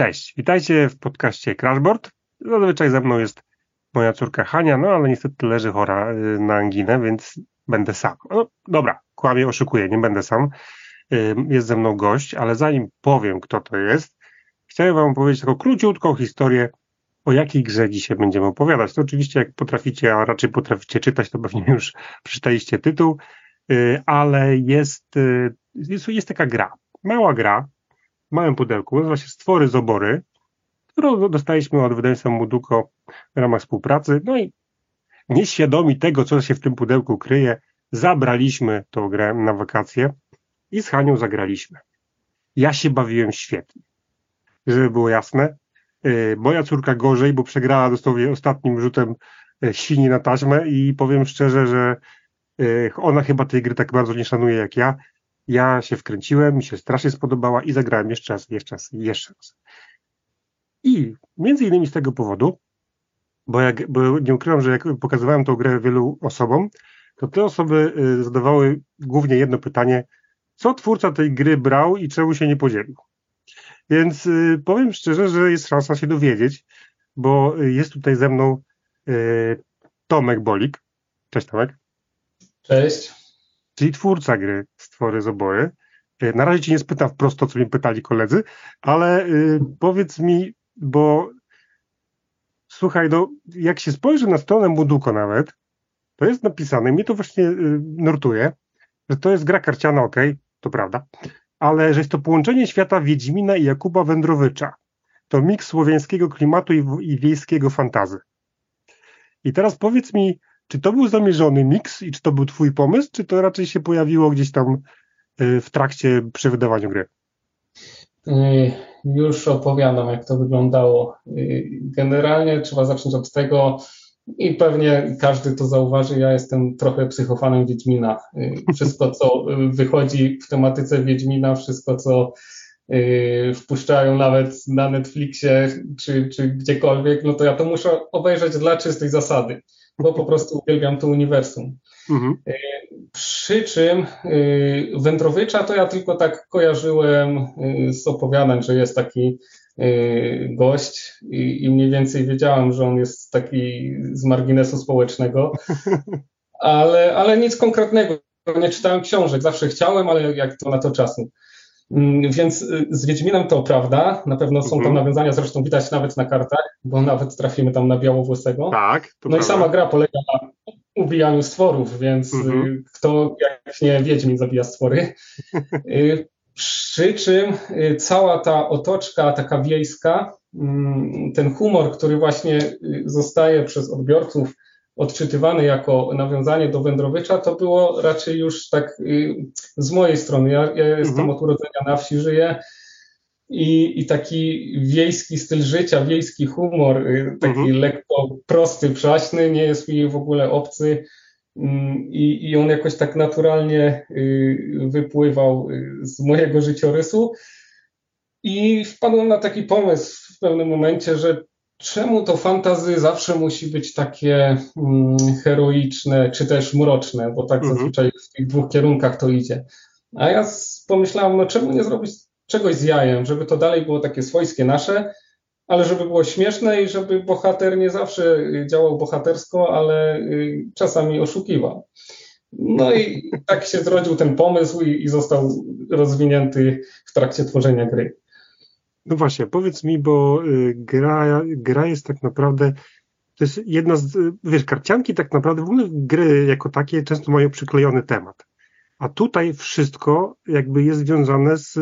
Cześć, witajcie w podcaście Crashboard. Zazwyczaj ze mną jest moja córka Hania, no ale niestety leży chora y, na anginę, więc będę sam. No, dobra, kłamie, oszukuję, nie będę sam. Y, jest ze mną gość, ale zanim powiem, kto to jest, chciałem wam powiedzieć taką króciutką historię, o jakiej grze dzisiaj będziemy opowiadać. To oczywiście jak potraficie, a raczej potraficie czytać, to pewnie już przeczytaliście tytuł, y, ale jest, jest, jest taka gra, mała gra, małym pudełku, nazywa się Stwory z obory, którą dostaliśmy od wydawnictwa Muduko w ramach współpracy. No i nieświadomi tego, co się w tym pudełku kryje, zabraliśmy tą grę na wakacje i z Hanią zagraliśmy. Ja się bawiłem świetnie. Żeby było jasne, y, moja córka gorzej, bo przegrała dosłownie ostatnim rzutem y, świni na taśmę i powiem szczerze, że y, ona chyba tej gry tak bardzo nie szanuje jak ja. Ja się wkręciłem, mi się strasznie spodobała i zagrałem jeszcze raz, jeszcze raz, jeszcze raz. I między innymi z tego powodu, bo, jak, bo nie ukrywam, że jak pokazywałem tą grę wielu osobom, to te osoby y, zadawały głównie jedno pytanie, co twórca tej gry brał i czemu się nie podzielił. Więc y, powiem szczerze, że jest szansa się dowiedzieć, bo jest tutaj ze mną y, Tomek Bolik. Cześć Tomek. Cześć czyli twórca gry Stwory z. E, na razie ci nie spytam wprost to, co mi pytali koledzy, ale y, powiedz mi, bo słuchaj, no, jak się spojrzy na stronę Muduko nawet, to jest napisane, mnie to właśnie y, nurtuje, że to jest gra karciana, ok, to prawda, ale że jest to połączenie świata Wiedźmina i Jakuba Wędrowycza. To miks słowiańskiego klimatu i, i wiejskiego fantazy. I teraz powiedz mi, czy to był zamierzony miks i czy to był twój pomysł, czy to raczej się pojawiło gdzieś tam y, w trakcie przy wydawaniu gry? Y, już opowiadam, jak to wyglądało. Y, generalnie trzeba zacząć od tego, i pewnie każdy to zauważy, ja jestem trochę psychofanem Wiedźmina. Wszystko, co wychodzi w tematyce Wiedźmina, wszystko, co wpuszczają nawet na Netflixie czy, czy gdziekolwiek, no to ja to muszę obejrzeć dla czystej zasady bo po prostu uwielbiam to uniwersum. Mhm. E, przy czym e, Wędrowycza to ja tylko tak kojarzyłem e, z opowiadań, że jest taki gość i, i mniej więcej wiedziałem, że on jest taki z marginesu społecznego, ale, ale nic konkretnego. Nie czytałem książek, zawsze chciałem, ale jak to na to czasu. Mm, więc y, z Wiedźminem to prawda, na pewno są tam mhm. nawiązania, zresztą widać nawet na kartach, bo nawet trafimy tam na białowłosego. Tak. no prawda. i sama gra polega na ubijaniu stworów, więc y, mhm. kto jak nie Wiedźmin zabija stwory. Y, przy czym cała ta otoczka taka wiejska, mm, ten humor, który właśnie zostaje przez odbiorców odczytywany jako nawiązanie do Wędrowicza, to było raczej już tak y, z mojej strony. Ja, ja jestem mhm. od urodzenia na wsi, żyję i, i taki wiejski styl życia, wiejski humor, y, taki mhm. lekko prosty, przaśny, nie jest mi w ogóle obcy. Mm, I, I on jakoś tak naturalnie y, wypływał z mojego życiorysu. I wpadłem na taki pomysł w pewnym momencie, że czemu to fantazy zawsze musi być takie mm, heroiczne, czy też mroczne, bo tak mhm. zazwyczaj w tych dwóch kierunkach to idzie. A ja pomyślałem, no czemu nie zrobić czegoś z jajem, żeby to dalej było takie swojskie nasze, ale żeby było śmieszne i żeby bohater nie zawsze działał bohatersko, ale y, czasami oszukiwał. No i tak się zrodził ten pomysł i, i został rozwinięty w trakcie tworzenia gry. No właśnie, powiedz mi, bo y, gra, gra jest tak naprawdę, to jest jedna z, wiesz, karcianki tak naprawdę, w ogóle gry jako takie często mają przyklejony temat. A tutaj wszystko jakby jest związane z,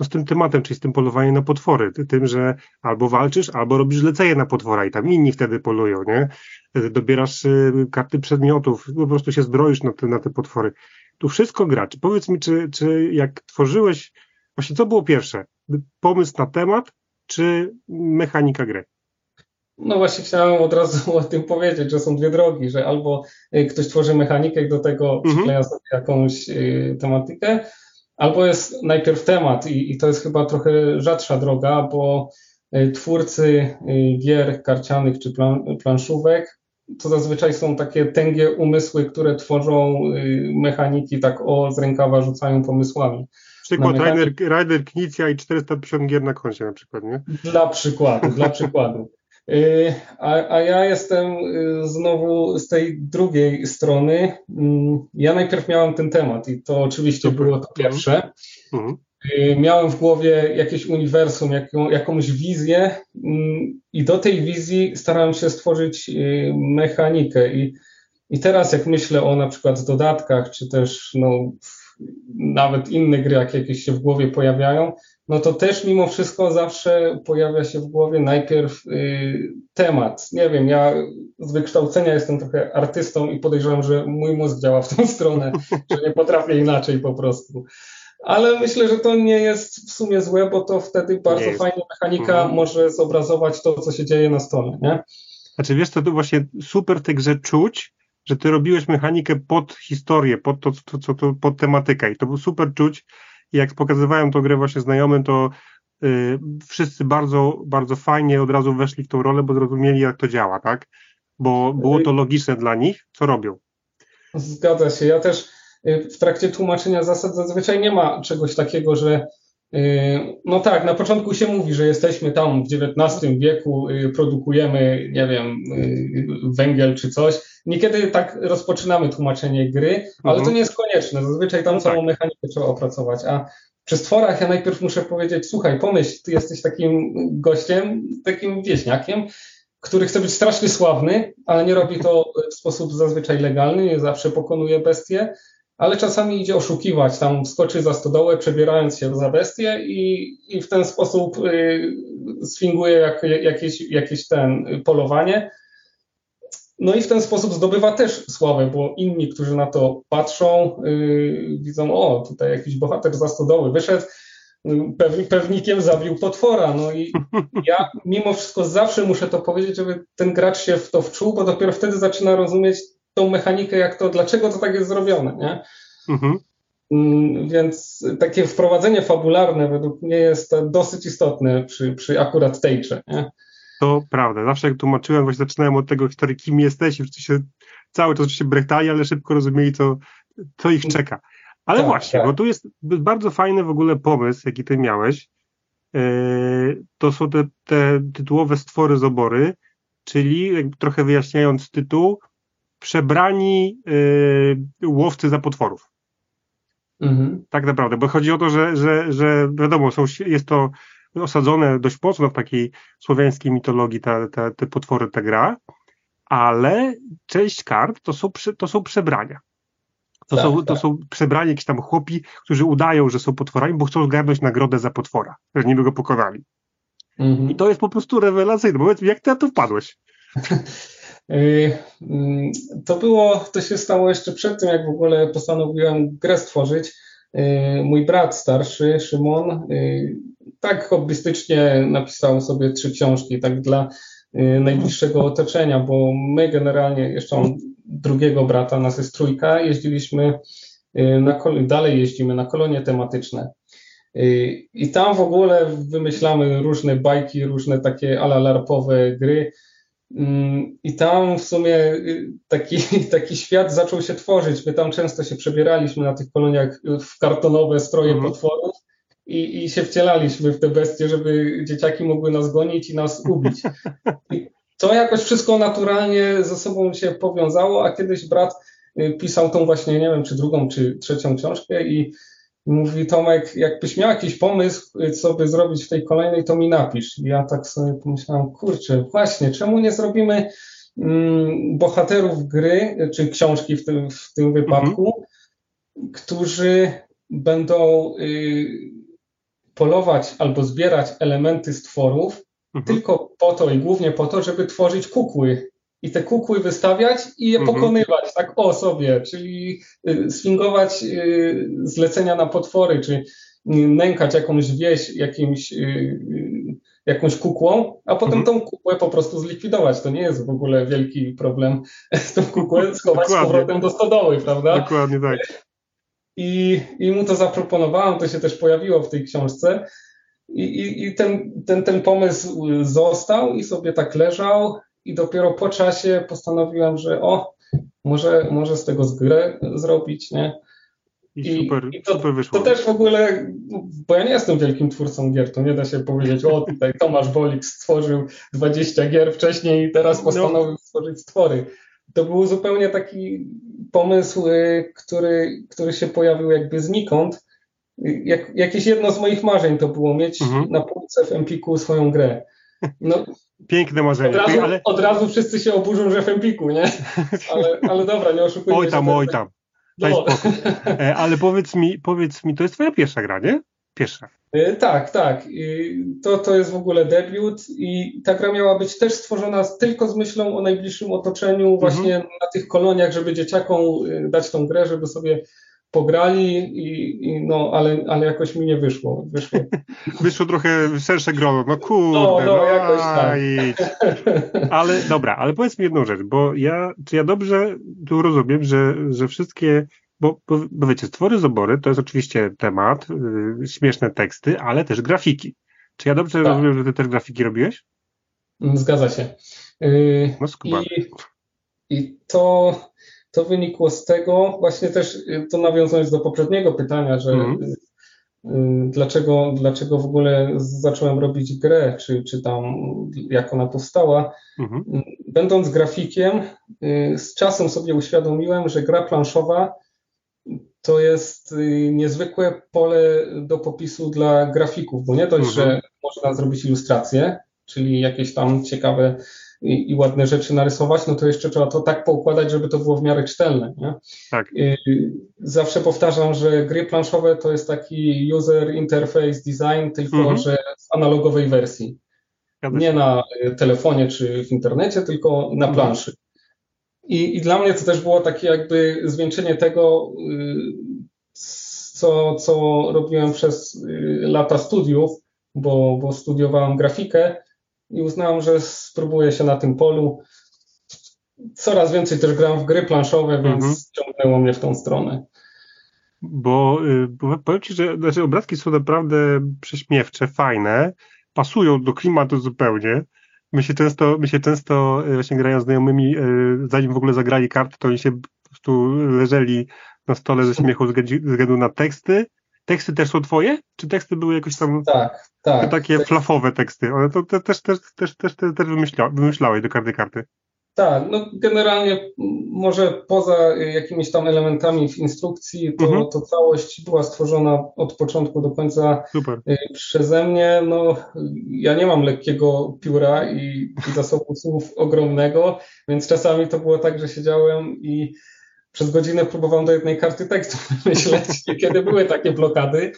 no, z tym tematem, czyli z tym polowaniem na potwory, tym, że albo walczysz, albo robisz lecenie na potwora i tam inni wtedy polują, nie? Dobierasz y, karty przedmiotów, po prostu się zbroisz na te, na te potwory. Tu wszystko gra. Czy powiedz mi, czy, czy jak tworzyłeś, właśnie co było pierwsze? Pomysł na temat, czy mechanika gry? No właśnie chciałem od razu o tym powiedzieć, że są dwie drogi, że albo y, ktoś tworzy mechanikę i do tego mhm. przykleja sobie jakąś y, tematykę, albo jest najpierw temat i, i to jest chyba trochę rzadsza droga, bo y, twórcy gier karcianych czy plan, planszówek to zazwyczaj są takie tęgie umysły, które tworzą mechaniki tak o z rękawa rzucają pomysłami. Przykład na Rider, Rider Knicja i 450 gier na koncie na przykład, nie? Dla przykładu, dla przykładu. Y, a, a, ja jestem y, znowu z tej drugiej strony. Mm, ja najpierw miałem ten temat i to oczywiście Super. było to pierwsze. Mhm. Y, miałem w głowie jakieś uniwersum, jaką, jakąś wizję mm, i do tej wizji starałem się stworzyć mechanikę. I, I teraz jak myślę o na przykład dodatkach, czy też no, nawet inne gry, jak jakieś się w głowie pojawiają, no to też mimo wszystko zawsze pojawia się w głowie najpierw y, temat. Nie wiem, ja z wykształcenia jestem trochę artystą i podejrzewam, że mój mózg działa w tą stronę, że nie potrafię inaczej po prostu. Ale myślę, że to nie jest w sumie złe, bo to wtedy bardzo fajnie mechanika mhm. może zobrazować to, co się dzieje na stole, nie? Znaczy wiesz, to, to właśnie super w tej grze czuć, że ty robiłeś mechanikę pod historię, pod to, to, to, to pod tematykę i to był super czuć, i jak pokazywałem tą grę właśnie znajomym, to y, wszyscy bardzo, bardzo fajnie od razu weszli w tą rolę, bo zrozumieli, jak to działa, tak? Bo było to logiczne dla nich, co robią. Zgadza się. Ja też y, w trakcie tłumaczenia zasad zazwyczaj nie ma czegoś takiego, że no tak, na początku się mówi, że jesteśmy tam w XIX wieku, y, produkujemy, nie wiem, węgiel czy coś. Niekiedy tak rozpoczynamy tłumaczenie gry, ale mhm. to nie jest konieczne. Zazwyczaj tam no całą tak. mechanikę trzeba opracować. A przy stworach ja najpierw muszę powiedzieć, słuchaj, pomyśl, ty jesteś takim gościem, takim wieśniakiem, który chce być strasznie sławny, ale nie robi to w sposób zazwyczaj legalny, nie zawsze pokonuje bestie, ale czasami idzie oszukiwać, tam skoczy za stodołę, przebierając się za bestię i, i w ten sposób y, sfinguje jak, jakieś, jakieś ten polowanie no i w ten sposób zdobywa też sławę, bo inni, którzy na to patrzą, yy, widzą, o, tutaj jakiś bohater za stodoły wyszedł, pew, pewnikiem zabił potwora. No i ja mimo wszystko zawsze muszę to powiedzieć, żeby ten gracz się w to wczuł, bo dopiero wtedy zaczyna rozumieć tą mechanikę, jak to, dlaczego to tak jest zrobione, nie? Mhm. Mm, więc takie wprowadzenie fabularne według mnie jest dosyć istotne przy, przy akurat tej grze. Nie? To prawda. Zawsze jak tłumaczyłem, właśnie zaczynałem od tego historii, kim jesteś i się cały czas się brechtali, ale szybko rozumieli, co, co ich czeka. Ale tak, właśnie, tak. bo tu jest bardzo fajny w ogóle pomysł, jaki ty miałeś. Yy, to są te, te tytułowe stwory z obory, czyli trochę wyjaśniając tytuł, przebrani yy, łowcy za potworów. Mhm. Tak naprawdę, bo chodzi o to, że, że, że wiadomo, są, jest to osadzone dość mocno w takiej słowiańskiej mitologii te, te, te potwory, ta gra, ale część kart to są, to są przebrania. To, tak, są, tak. to są przebrani jakieś tam chłopi, którzy udają, że są potworami, bo chcą zgarnąć nagrodę za potwora, że niby go pokonali. Mhm. I to jest po prostu rewelacyjne. Powiedz mi, jak ty na to wpadłeś? Y, mm, to było, to się stało jeszcze przed tym, jak w ogóle postanowiłem grę stworzyć. Y, mój brat starszy, Szymon, y, tak hobbystycznie napisał sobie trzy książki, tak dla najbliższego otoczenia, bo my generalnie, jeszcze mam drugiego brata, nas jest trójka, jeździliśmy na dalej jeździmy na kolonie tematyczne. I tam w ogóle wymyślamy różne bajki, różne takie ala larpowe gry. Mm, I tam w sumie y, taki, taki świat zaczął się tworzyć. My tam często się przebieraliśmy na tych koloniach w kartonowe stroje mhm. potworów i, i się wcielaliśmy w te bestie, żeby dzieciaki mogły nas gonić i nas ubić. I to jakoś wszystko naturalnie ze sobą się powiązało, a kiedyś brat y, pisał tą właśnie, nie wiem, czy drugą, czy trzecią książkę i Mówi Tomek, jakbyś miał jakiś pomysł, co by zrobić w tej kolejnej, to mi napisz. I ja tak sobie pomyślałem, kurczę, właśnie, czemu nie zrobimy mm, bohaterów gry, czy książki w tym, w tym wypadku, mhm. którzy będą y, polować albo zbierać elementy stworów, mhm. tylko po to i głównie po to, żeby tworzyć kukły i te kukły wystawiać i je mhm. pokonywać, tak o sobie, czyli y, swingować y, zlecenia na potwory, czy y, nękać jakąś wieś jakimś, jakąś kukłą, a potem mhm. tą kukłę po prostu zlikwidować. To nie jest w ogóle wielki problem tą kukłę schować z powrotem do stodoły, prawda? Dokładnie tak. I, I mu to zaproponowałem, to się też pojawiło w tej książce. I, i, i ten, ten, ten pomysł został i sobie tak leżał i dopiero po czasie postanowiłem, że o, może, może z tego grę zrobić, nie? I, super, I to, super wyszło. To też w ogóle, bo ja nie jestem wielkim twórcą gier, to nie da się powiedzieć, o tutaj Tomasz Bolik stworzył 20 gier wcześniej i teraz no. postanowił no. stworzyć stwory. To był zupełnie taki pomysł, y, który, który się pojawił jakby znikąd. Jak, jakieś jedno z moich marzeń to było mieć mhm. na półce w Empiku swoją grę. No, Piękne marzenie. Od razu, ale... od razu wszyscy się oburzą, że w Empiku, nie? Ale, ale dobra, nie oszukujmy Oj tam, oj tam. No. E, ale powiedz mi, powiedz mi, to jest twoja pierwsza gra, nie? Pierwsza. E, tak, tak. To, to jest w ogóle debiut i ta gra miała być też stworzona tylko z myślą o najbliższym otoczeniu, mhm. właśnie na tych koloniach, żeby dzieciakom y, dać tą grę, żeby sobie pograli, i, i, no, ale, ale jakoś mi nie wyszło. Wyszło, wyszło trochę szersze grono, no kurde, no, no, no jakoś tak. Ale dobra, ale powiedz mi jedną rzecz, bo ja, czy ja dobrze tu rozumiem, że, że wszystkie, bo, bo, bo wiecie, stwory zobory to jest oczywiście temat, yy, śmieszne teksty, ale też grafiki. Czy ja dobrze tak. rozumiem, że ty też grafiki robiłeś? Zgadza się. Yy, no skuba. I, I to to wynikło z tego, właśnie też y, to nawiązując do poprzedniego pytania, że mm. dlaczego, dlaczego w ogóle zacząłem robić grę, czy, czy tam jak ona powstała. Mm. Będąc grafikiem, z czasem sobie uświadomiłem, że gra planszowa to jest niezwykłe pole do popisu dla grafików, bo nie dość, mm. że można zrobić ilustracje, czyli jakieś tam ciekawe i, i, ładne rzeczy narysować, no to jeszcze trzeba to tak poukładać, żeby to było w miarę czytelne. Nie? Tak. Zawsze powtarzam, że gry planszowe to jest taki user interface design, tylko mhm. że w analogowej wersji. Nie na y, telefonie czy w internecie, tylko na mhm. planszy. I, I dla mnie to też było takie jakby zwieńczenie tego, y, co, co robiłem przez y, lata studiów, bo, bo studiowałem grafikę i uznałem, że spróbuję się na tym polu. Coraz więcej też gram w gry planszowe, więc mhm. ciągnęło mnie w tą stronę. Bo, y, bo powiem Ci, że znaczy obrazki są naprawdę prześmiewcze, fajne, pasują do klimatu zupełnie. My się często, my się często y, właśnie grają z znajomymi, y, zanim w ogóle zagrali karty, to oni się po prostu leżeli na stole ze śmiechu ze względu na teksty. Teksty też są twoje? Czy teksty były jakoś tam... Tak, tak. Takie tak. flafowe teksty. One to te, też, też, też, też, też, też wymyśla, wymyślałeś do każdej karty. Tak, no generalnie może poza jakimiś tam elementami w instrukcji, to, mhm. to całość była stworzona od początku do końca Super. Y, przeze mnie. No, ja nie mam lekkiego pióra i, i zasobu słów ogromnego, więc czasami to było tak, że siedziałem i przez godzinę próbowałem do jednej karty tekstu myśleć, kiedy były takie blokady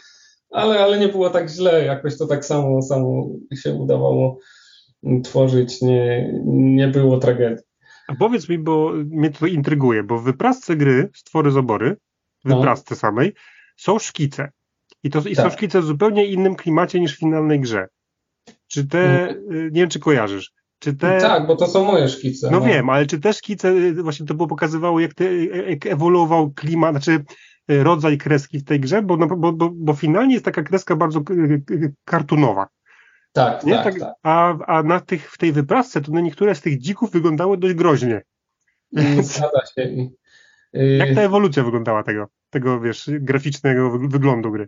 ale, ale nie było tak źle, jakoś to tak samo, samo się udawało tworzyć, nie, nie było tragedii. A powiedz mi, bo mnie to intryguje, bo w wyprasce gry Stwory z obory, w no. wyprasce samej, są szkice. I to i tak. są szkice w zupełnie innym klimacie niż w finalnej grze. Czy te, mm. y, nie wiem czy kojarzysz, czy te... Tak, bo to są moje szkice. No, no, wiem, ale czy te szkice, y, właśnie to było pokazywało, jak, te, jak ewoluował klimat, znaczy rodzaj kreski w tej grze, bo, no, bo, bo, bo finalnie jest taka kreska bardzo kartunowa. Tak, nie? tak, tak, tak. A, a na tych, w tej wyprasce to na niektóre z tych dzików wyglądały dość groźnie. Zgadza się. Y, jak ta ewolucja wyglądała tego, tego wiesz, graficznego wyglądu gry?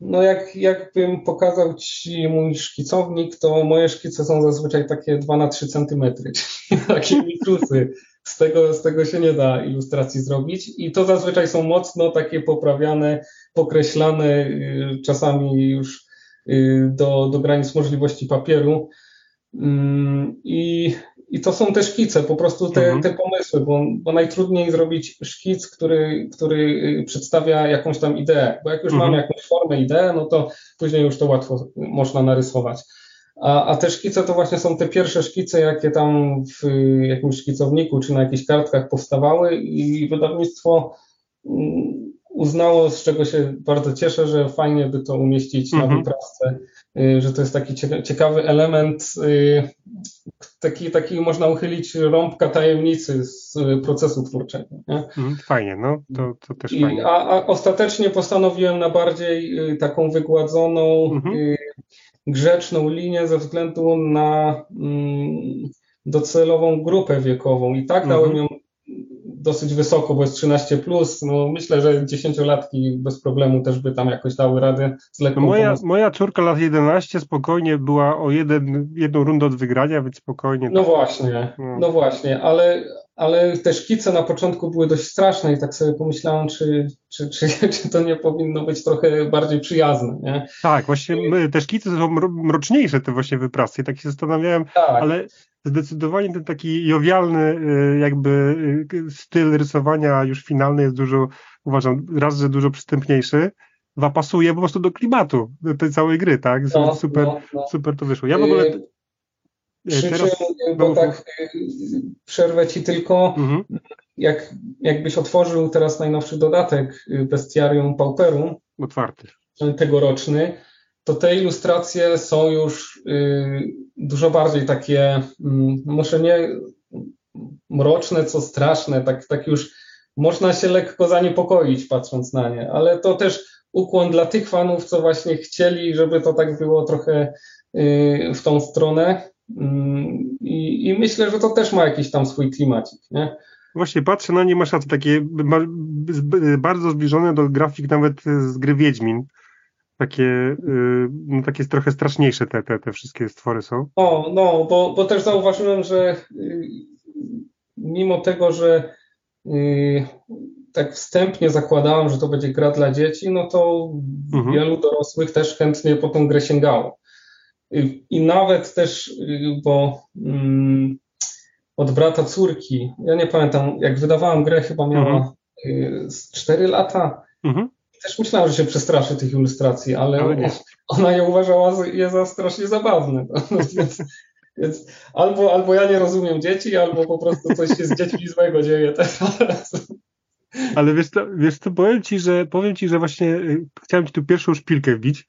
No jak, jakbym pokazał Ci mój szkicownik, to moje szkice są zazwyczaj takie 2 na 3 centymetry, czyli takie mikrusy z tego, z tego się nie da ilustracji zrobić i to zazwyczaj są mocno takie poprawiane, pokreślane, y, czasami już y, do, do granic możliwości papieru. Mm, I, I to są te szkice, po prostu te, mhm. te pomysły, bo, bo najtrudniej zrobić szkic, który, który y, przedstawia jakąś tam ideę, bo jak już mhm. mam jakąś formę, ideę, no to później już to łatwo można narysować. A, a te szkice to właśnie są te pierwsze szkice, jakie tam w jakimś szkicowniku czy na jakichś kartkach powstawały i wydawnictwo mm, uznało, z czego się bardzo cieszę, że fajnie by to umieścić na mhm. wyprawce, y, że to jest taki ciekawy element, y, taki, taki można uchylić rąbka tajemnicy z procesu twórczego. Nie? Mhm, fajnie, no to, to też I, fajnie. A, a ostatecznie postanowiłem na bardziej y, taką wygładzoną, mhm grzeczną linię ze względu na mm, docelową grupę wiekową. I tak dałem mhm. ją dosyć wysoko, bo jest 13+. Plus. No, myślę, że dziesięciolatki bez problemu też by tam jakoś dały radę z lekką moja, moja córka lat 11 spokojnie była o jeden, jedną rundę od wygrania, więc spokojnie. No właśnie, no, no właśnie, ale, ale te szkice na początku były dość straszne i tak sobie pomyślałem, czy, czy, czy, czy to nie powinno być trochę bardziej przyjazne, nie? Tak, właśnie my, te szkice są mroczniejsze, te właśnie wyprasy. I tak się zastanawiałem, tak. ale zdecydowanie ten taki jowialny y, jakby y, styl rysowania już finalny jest dużo, uważam, raz, że dużo przystępniejszy, dwa pasuje po prostu do klimatu tej całej gry, tak? No, super, no, no. super to wyszło. Ja w ogóle y, przy teraz... czym, bo tak przerwę ci tylko, mhm. jak, jakbyś otworzył teraz najnowszy dodatek Bestiarium Pauperum, otwarty, tegoroczny, to te ilustracje są już y, dużo bardziej takie, y, może nie mroczne, co straszne, tak, tak już można się lekko zaniepokoić patrząc na nie, ale to też ukłon dla tych fanów, co właśnie chcieli, żeby to tak było trochę y, w tą stronę. Mm, I, i myślę, że to też ma jakiś tam swój klimacik, nie? Właśnie patrzę na nie, masz takie bardzo zbliżone do grafik nawet z gry Wiedźmin takie, y, no takie trochę straszniejsze te, te, te wszystkie stwory są. O, no, bo, bo też zauważyłem, że y, mimo tego, że y, tak wstępnie zakładałem, że to będzie gra dla dzieci, no to mhm. wielu dorosłych też chętnie po tą grę sięgało. I nawet też, bo mm, od brata córki, ja nie pamiętam, jak wydawałem grę, chyba miała mhm. 4 lata. Mhm też myślałem, że się przestraszy tych ilustracji, ale, ale ona je uważała je za strasznie zabawne. No, więc, więc albo, albo ja nie rozumiem dzieci, albo po prostu coś się z dziećmi złego dzieje teraz. Ale wiesz co, wiesz co, powiem ci, że powiem ci, że właśnie y, chciałem ci tu pierwszą szpilkę wbić,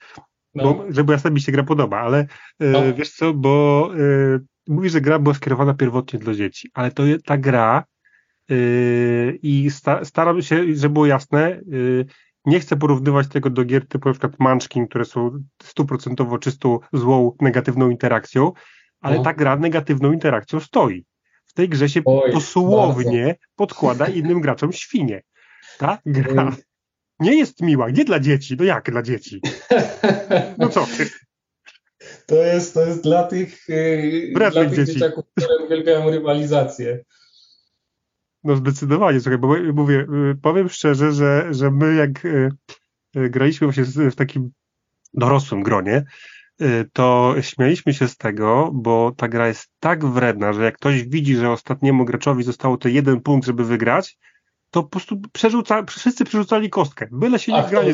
no. bo, żeby ja mi się gra podoba, ale y, no. wiesz co, bo y, mówisz, że gra była skierowana pierwotnie dla dzieci, ale to ta gra i sta, staram się, żeby było jasne, nie chcę porównywać tego do gier typu na przykład Munchkin, które są stuprocentowo czystą złą, negatywną interakcją, ale no. ta gra negatywną interakcją stoi. W tej grze się Oj, dosłownie bardzo. podkłada innym graczom świnie. Ta gra nie jest miła, nie dla dzieci, no jak dla dzieci? No co ty? To jest, to jest dla tych, yy, dla tych dzieci. dzieciaków, które uwielbiają rywalizację. No zdecydowanie, słuchaj, bo mówię, y, powiem szczerze, że, że my jak y, y, graliśmy właśnie w takim dorosłym gronie, to śmialiśmy się z tego, bo ta gra jest tak wredna, że jak ktoś widzi, że ostatniemu graczowi zostało to jeden punkt, żeby wygrać, to po prostu przerzuca, wszyscy przerzucali kostkę. Byle się nie granie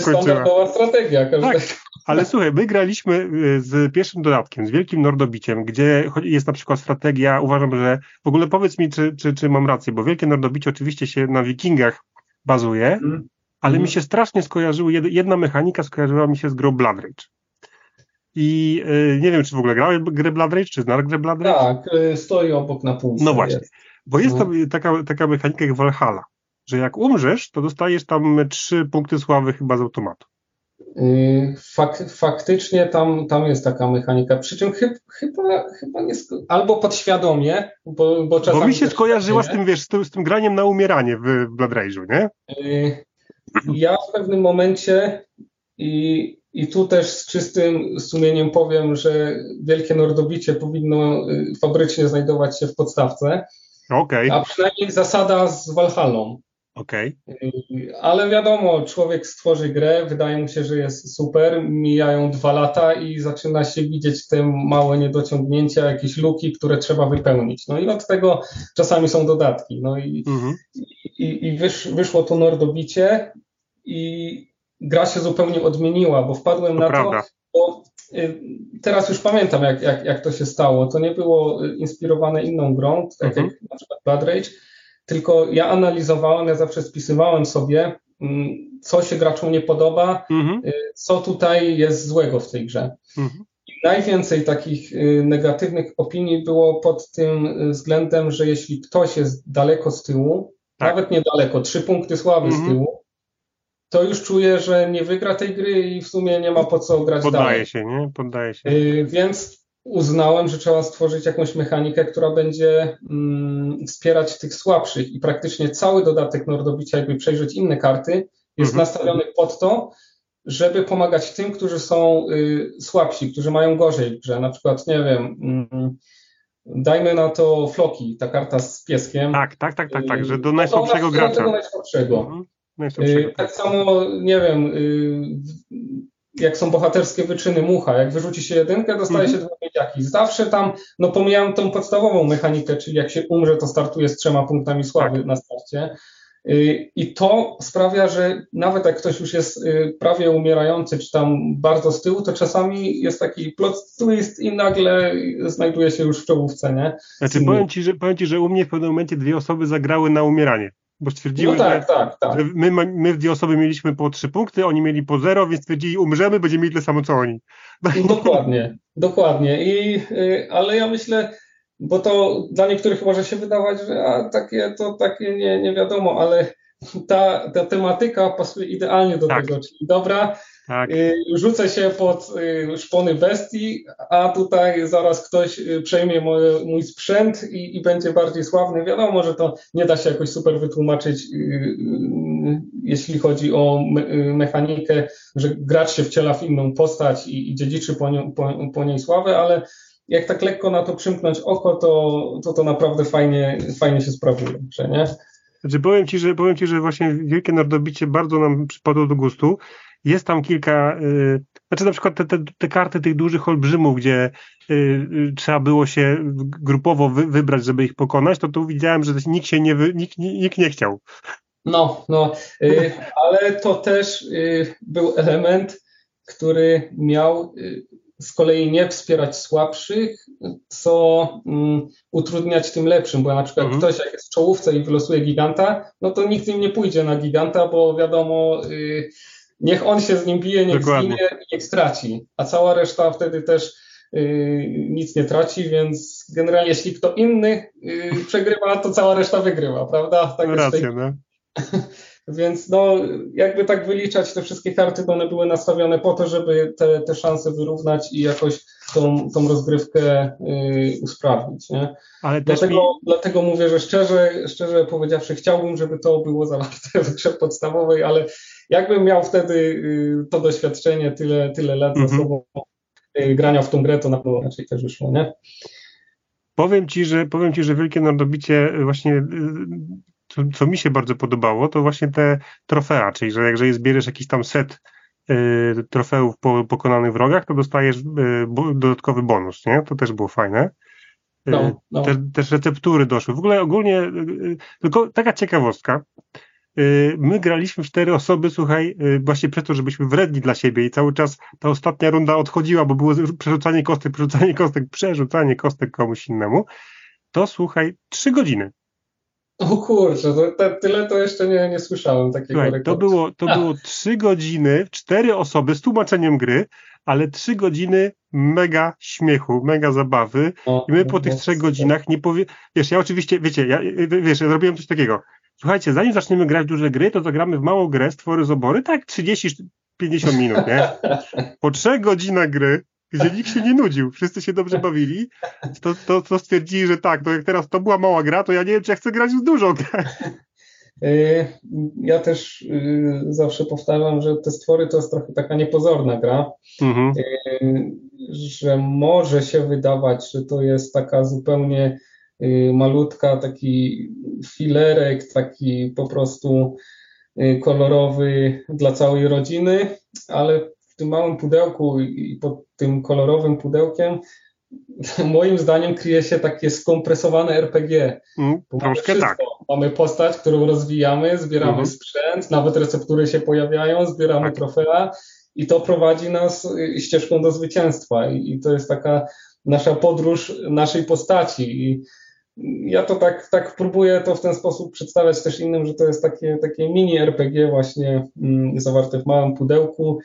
skończyła. To jest strategia. Tak, ale słuchaj, my graliśmy y, z pierwszym dodatkiem, z wielkim nordobiciem, gdzie jest na przykład strategia, uważam, że w ogóle powiedz mi, czy, czy, czy mam rację, bo wielkie nordobicie oczywiście się na wikingach bazuje, mm. ale mm. mi się strasznie skojarzyło, jedna mechanika skojarzyła mi się z grą Blood Rage. I y, nie wiem, czy w ogóle grałeś grę Blood Rage, czy znasz grę Blood Rage? Tak, y, stoi obok na półce. No właśnie, jest. bo jest no. tam taka, taka mechanika jak Valhalla, że jak umrzesz, to dostajesz tam trzy punkty sławy chyba z automatu. Y, fak, faktycznie tam, tam jest taka mechanika, przy czym chyba, chyba, chyba nie, albo podświadomie, bo, bo czasami... Bo mi się skojarzyła z tym, wiesz, z tym, z tym graniem na umieranie w Blood Rage'u, nie? Y, ja w pewnym momencie i, i tu też z czystym sumieniem powiem, że Wielkie Nordobicie powinno y, fabrycznie znajdować się w podstawce, okay. a przynajmniej zasada z Valhallą. Okej. Okay. Ale wiadomo, człowiek stworzy grę, wydaje mu się, że jest super, mijają dwa lata i zaczyna się widzieć te małe niedociągnięcia, jakieś luki, które trzeba wypełnić. No i od tego czasami są dodatki. No i, mhm. i, i wysz, wyszło to nordobicie i gra się zupełnie odmieniła, bo wpadłem to na prawda. to, bo y, teraz już pamiętam, jak, jak, jak to się stało. To nie było inspirowane inną grą, tak mhm. jak na przykład Blood Rage, tylko ja analizowałem, ja zawsze spisywałem sobie, mm, co się graczom nie podoba, mhm. Y, co tutaj jest złego w tej grze. Mhm. I najwięcej takich y, negatywnych opinii było pod tym y, względem, że jeśli ktoś jest daleko z tyłu, tak. nawet niedaleko, trzy punkty sławy mhm. z tyłu, to już czuje, że nie wygra tej gry i w sumie nie ma po co grać Poddaje dalej. się, nie? Poddaje się. Więc uznałem, że trzeba stworzyć jakąś mechanikę, która będzie mm, wspierać tych słabszych i praktycznie cały dodatek Nordobicia, jakby przejrzeć inne karty, jest mhm. nastawiony pod to, żeby pomagać tym, którzy są y, słabsi, którzy mają gorzej grze. Na przykład, nie wiem, mm, dajmy na to Floki, ta karta z pieskiem. Tak, tak, tak, tak, tak że do y, najsłabszego no, gracza. Do najsłabszego. Mhm. Y, tak samo, nie wiem, jak są bohaterskie wyczyny mucha, jak wyrzuci się jedynkę, dostaje się mhm. dwa miedziaki. Zawsze tam, no pomijam tą podstawową mechanikę, czyli jak się umrze, to startuje z trzema punktami sławy tak. na starcie. Y, I to sprawia, że nawet jak ktoś już jest y, prawie umierający, czy tam bardzo z tyłu, to czasami jest taki plot twist i nagle znajduje się już w czołówce, nie? Znaczy, powiem ci, że, powiem ci, że u mnie w pewnym momencie dwie osoby zagrały na umieranie bo stwierdziły, no tak, że, tak, tak. że my, my dwie osoby mieliśmy po trzy punkty, oni mieli po zero, więc stwierdzili, umrzemy, będziemy mieli tyle samo co oni. Dokładnie, dokładnie. I, y, ale ja myślę, bo to dla niektórych może się wydawać, że a, takie to takie nie, nie wiadomo, ale ta, ta tematyka pasuje idealnie do tak. tego, czyli dobra, tak. Y, rzucę się pod y, szpony bestii, a tutaj zaraz ktoś y, przejmie moje, mój sprzęt i, i, będzie bardziej sławny. Wiadomo, że to nie da się jakoś super wytłumaczyć, jeśli chodzi o mechanikę, że gracz się wciela w inną postać i, i dziedziczy po, nie, po, po niej sławę, ale jak tak lekko na to przymknąć oko, to to, to naprawdę fajnie, fajnie się sprawuje, że nie? Znaczy powiem ci, że powiem ci, że właśnie wielkie nardobicie bardzo nam przypadło do gustu. Jest tam kilka, y, znaczy na przykład te, te, te, karty tych dużych olbrzymów, gdzie y, y, trzeba było się grupowo wy, wybrać, żeby ich pokonać, to tu widziałem, że nikt się nie, wy, nikt, nikt nie chciał. No, no, y, ale to też y, był element, który miał y, z kolei nie wspierać słabszych, co um, utrudniać tym lepszym, bo na przykład mhm. ktoś jak jest w czołówce i wylosuje giganta, no to nikt nim nie pójdzie na giganta, bo wiadomo, y, niech on się z nim bije, niech Dokładnie. zginie, niech straci, a cała reszta wtedy też y, nic nie traci, więc generalnie jeśli kto inny y, przegrywa, to cała reszta wygrywa, prawda? Tak no racja, no. Więc no, jakby tak wyliczać te wszystkie karty, to one były nastawione po to, żeby te, te szanse wyrównać i jakoś tą, tą rozgrywkę y, usprawnić. Nie? Ale dlatego, mi... dlatego mówię, że szczerze, szczerze powiedziawszy, chciałbym, żeby to było zawarte w grze podstawowej, ale jakbym miał wtedy y, to doświadczenie, tyle, tyle lat mm -hmm. za sobą y, grania w tą grę, to na pewno raczej też wyszło, nie? Powiem ci, że powiem ci, że wielkie nadobicie właśnie y, co, co, mi się bardzo podobało, to właśnie te trofea, czyli że jak zbierzesz jakiś tam set y, trofeów po pokonanych wrogach, to dostajesz y, bo, dodatkowy bonus, nie? To też było fajne. Y, no, no. Te, też receptury doszły. W ogóle ogólnie, tylko taka ciekawostka. My graliśmy cztery osoby, słuchaj, właśnie przez to, żebyśmy wredni dla siebie i cały czas ta ostatnia runda odchodziła, bo było przerzucanie kostek, przerzucanie kostek, przerzucanie kostek komuś innemu. To słuchaj, trzy godziny. O kurczę, to, to, tyle to jeszcze nie, nie słyszałem takiego Słuchaj, rekordu. To było, to było trzy godziny, cztery osoby z tłumaczeniem gry, ale trzy godziny mega śmiechu, mega zabawy o, i my po tych trzech godzinach nie powie... Wiesz, ja oczywiście, wiecie, ja, wiesz, ja zrobiłem coś takiego. Słuchajcie, zanim zaczniemy grać w duże gry, to zagramy w małą grę, stwory z obory, tak 30-50 minut, nie? Po trzech godzinach gry gdzie nikt się nie nudził, wszyscy się dobrze bawili, to, to, to stwierdzili, że tak, to jak teraz to była mała gra, to ja nie wiem, czy ja chcę grać w dużą grę. E, ja też e, zawsze powtarzam, że te stwory to jest trochę taka niepozorna gra, mhm. E, że może się wydawać, że to jest taka zupełnie malutka, taki filerek, taki po prostu kolorowy dla całej rodziny, ale w tym małym pudełku i pod tym kolorowym pudełkiem moim zdaniem kryje się takie skompresowane RPG. Mm, troszkę tak. Mamy postać, którą rozwijamy, zbieramy mhm. sprzęt, nawet receptury się pojawiają, zbieramy tak. trofea i to prowadzi nas y, ścieżką do zwycięstwa i to jest taka nasza podróż naszej postaci i ja to tak, tak próbuję to w ten sposób przedstawiać też innym, że to jest takie, takie mini RPG właśnie mm, zawarte w małym pudełku.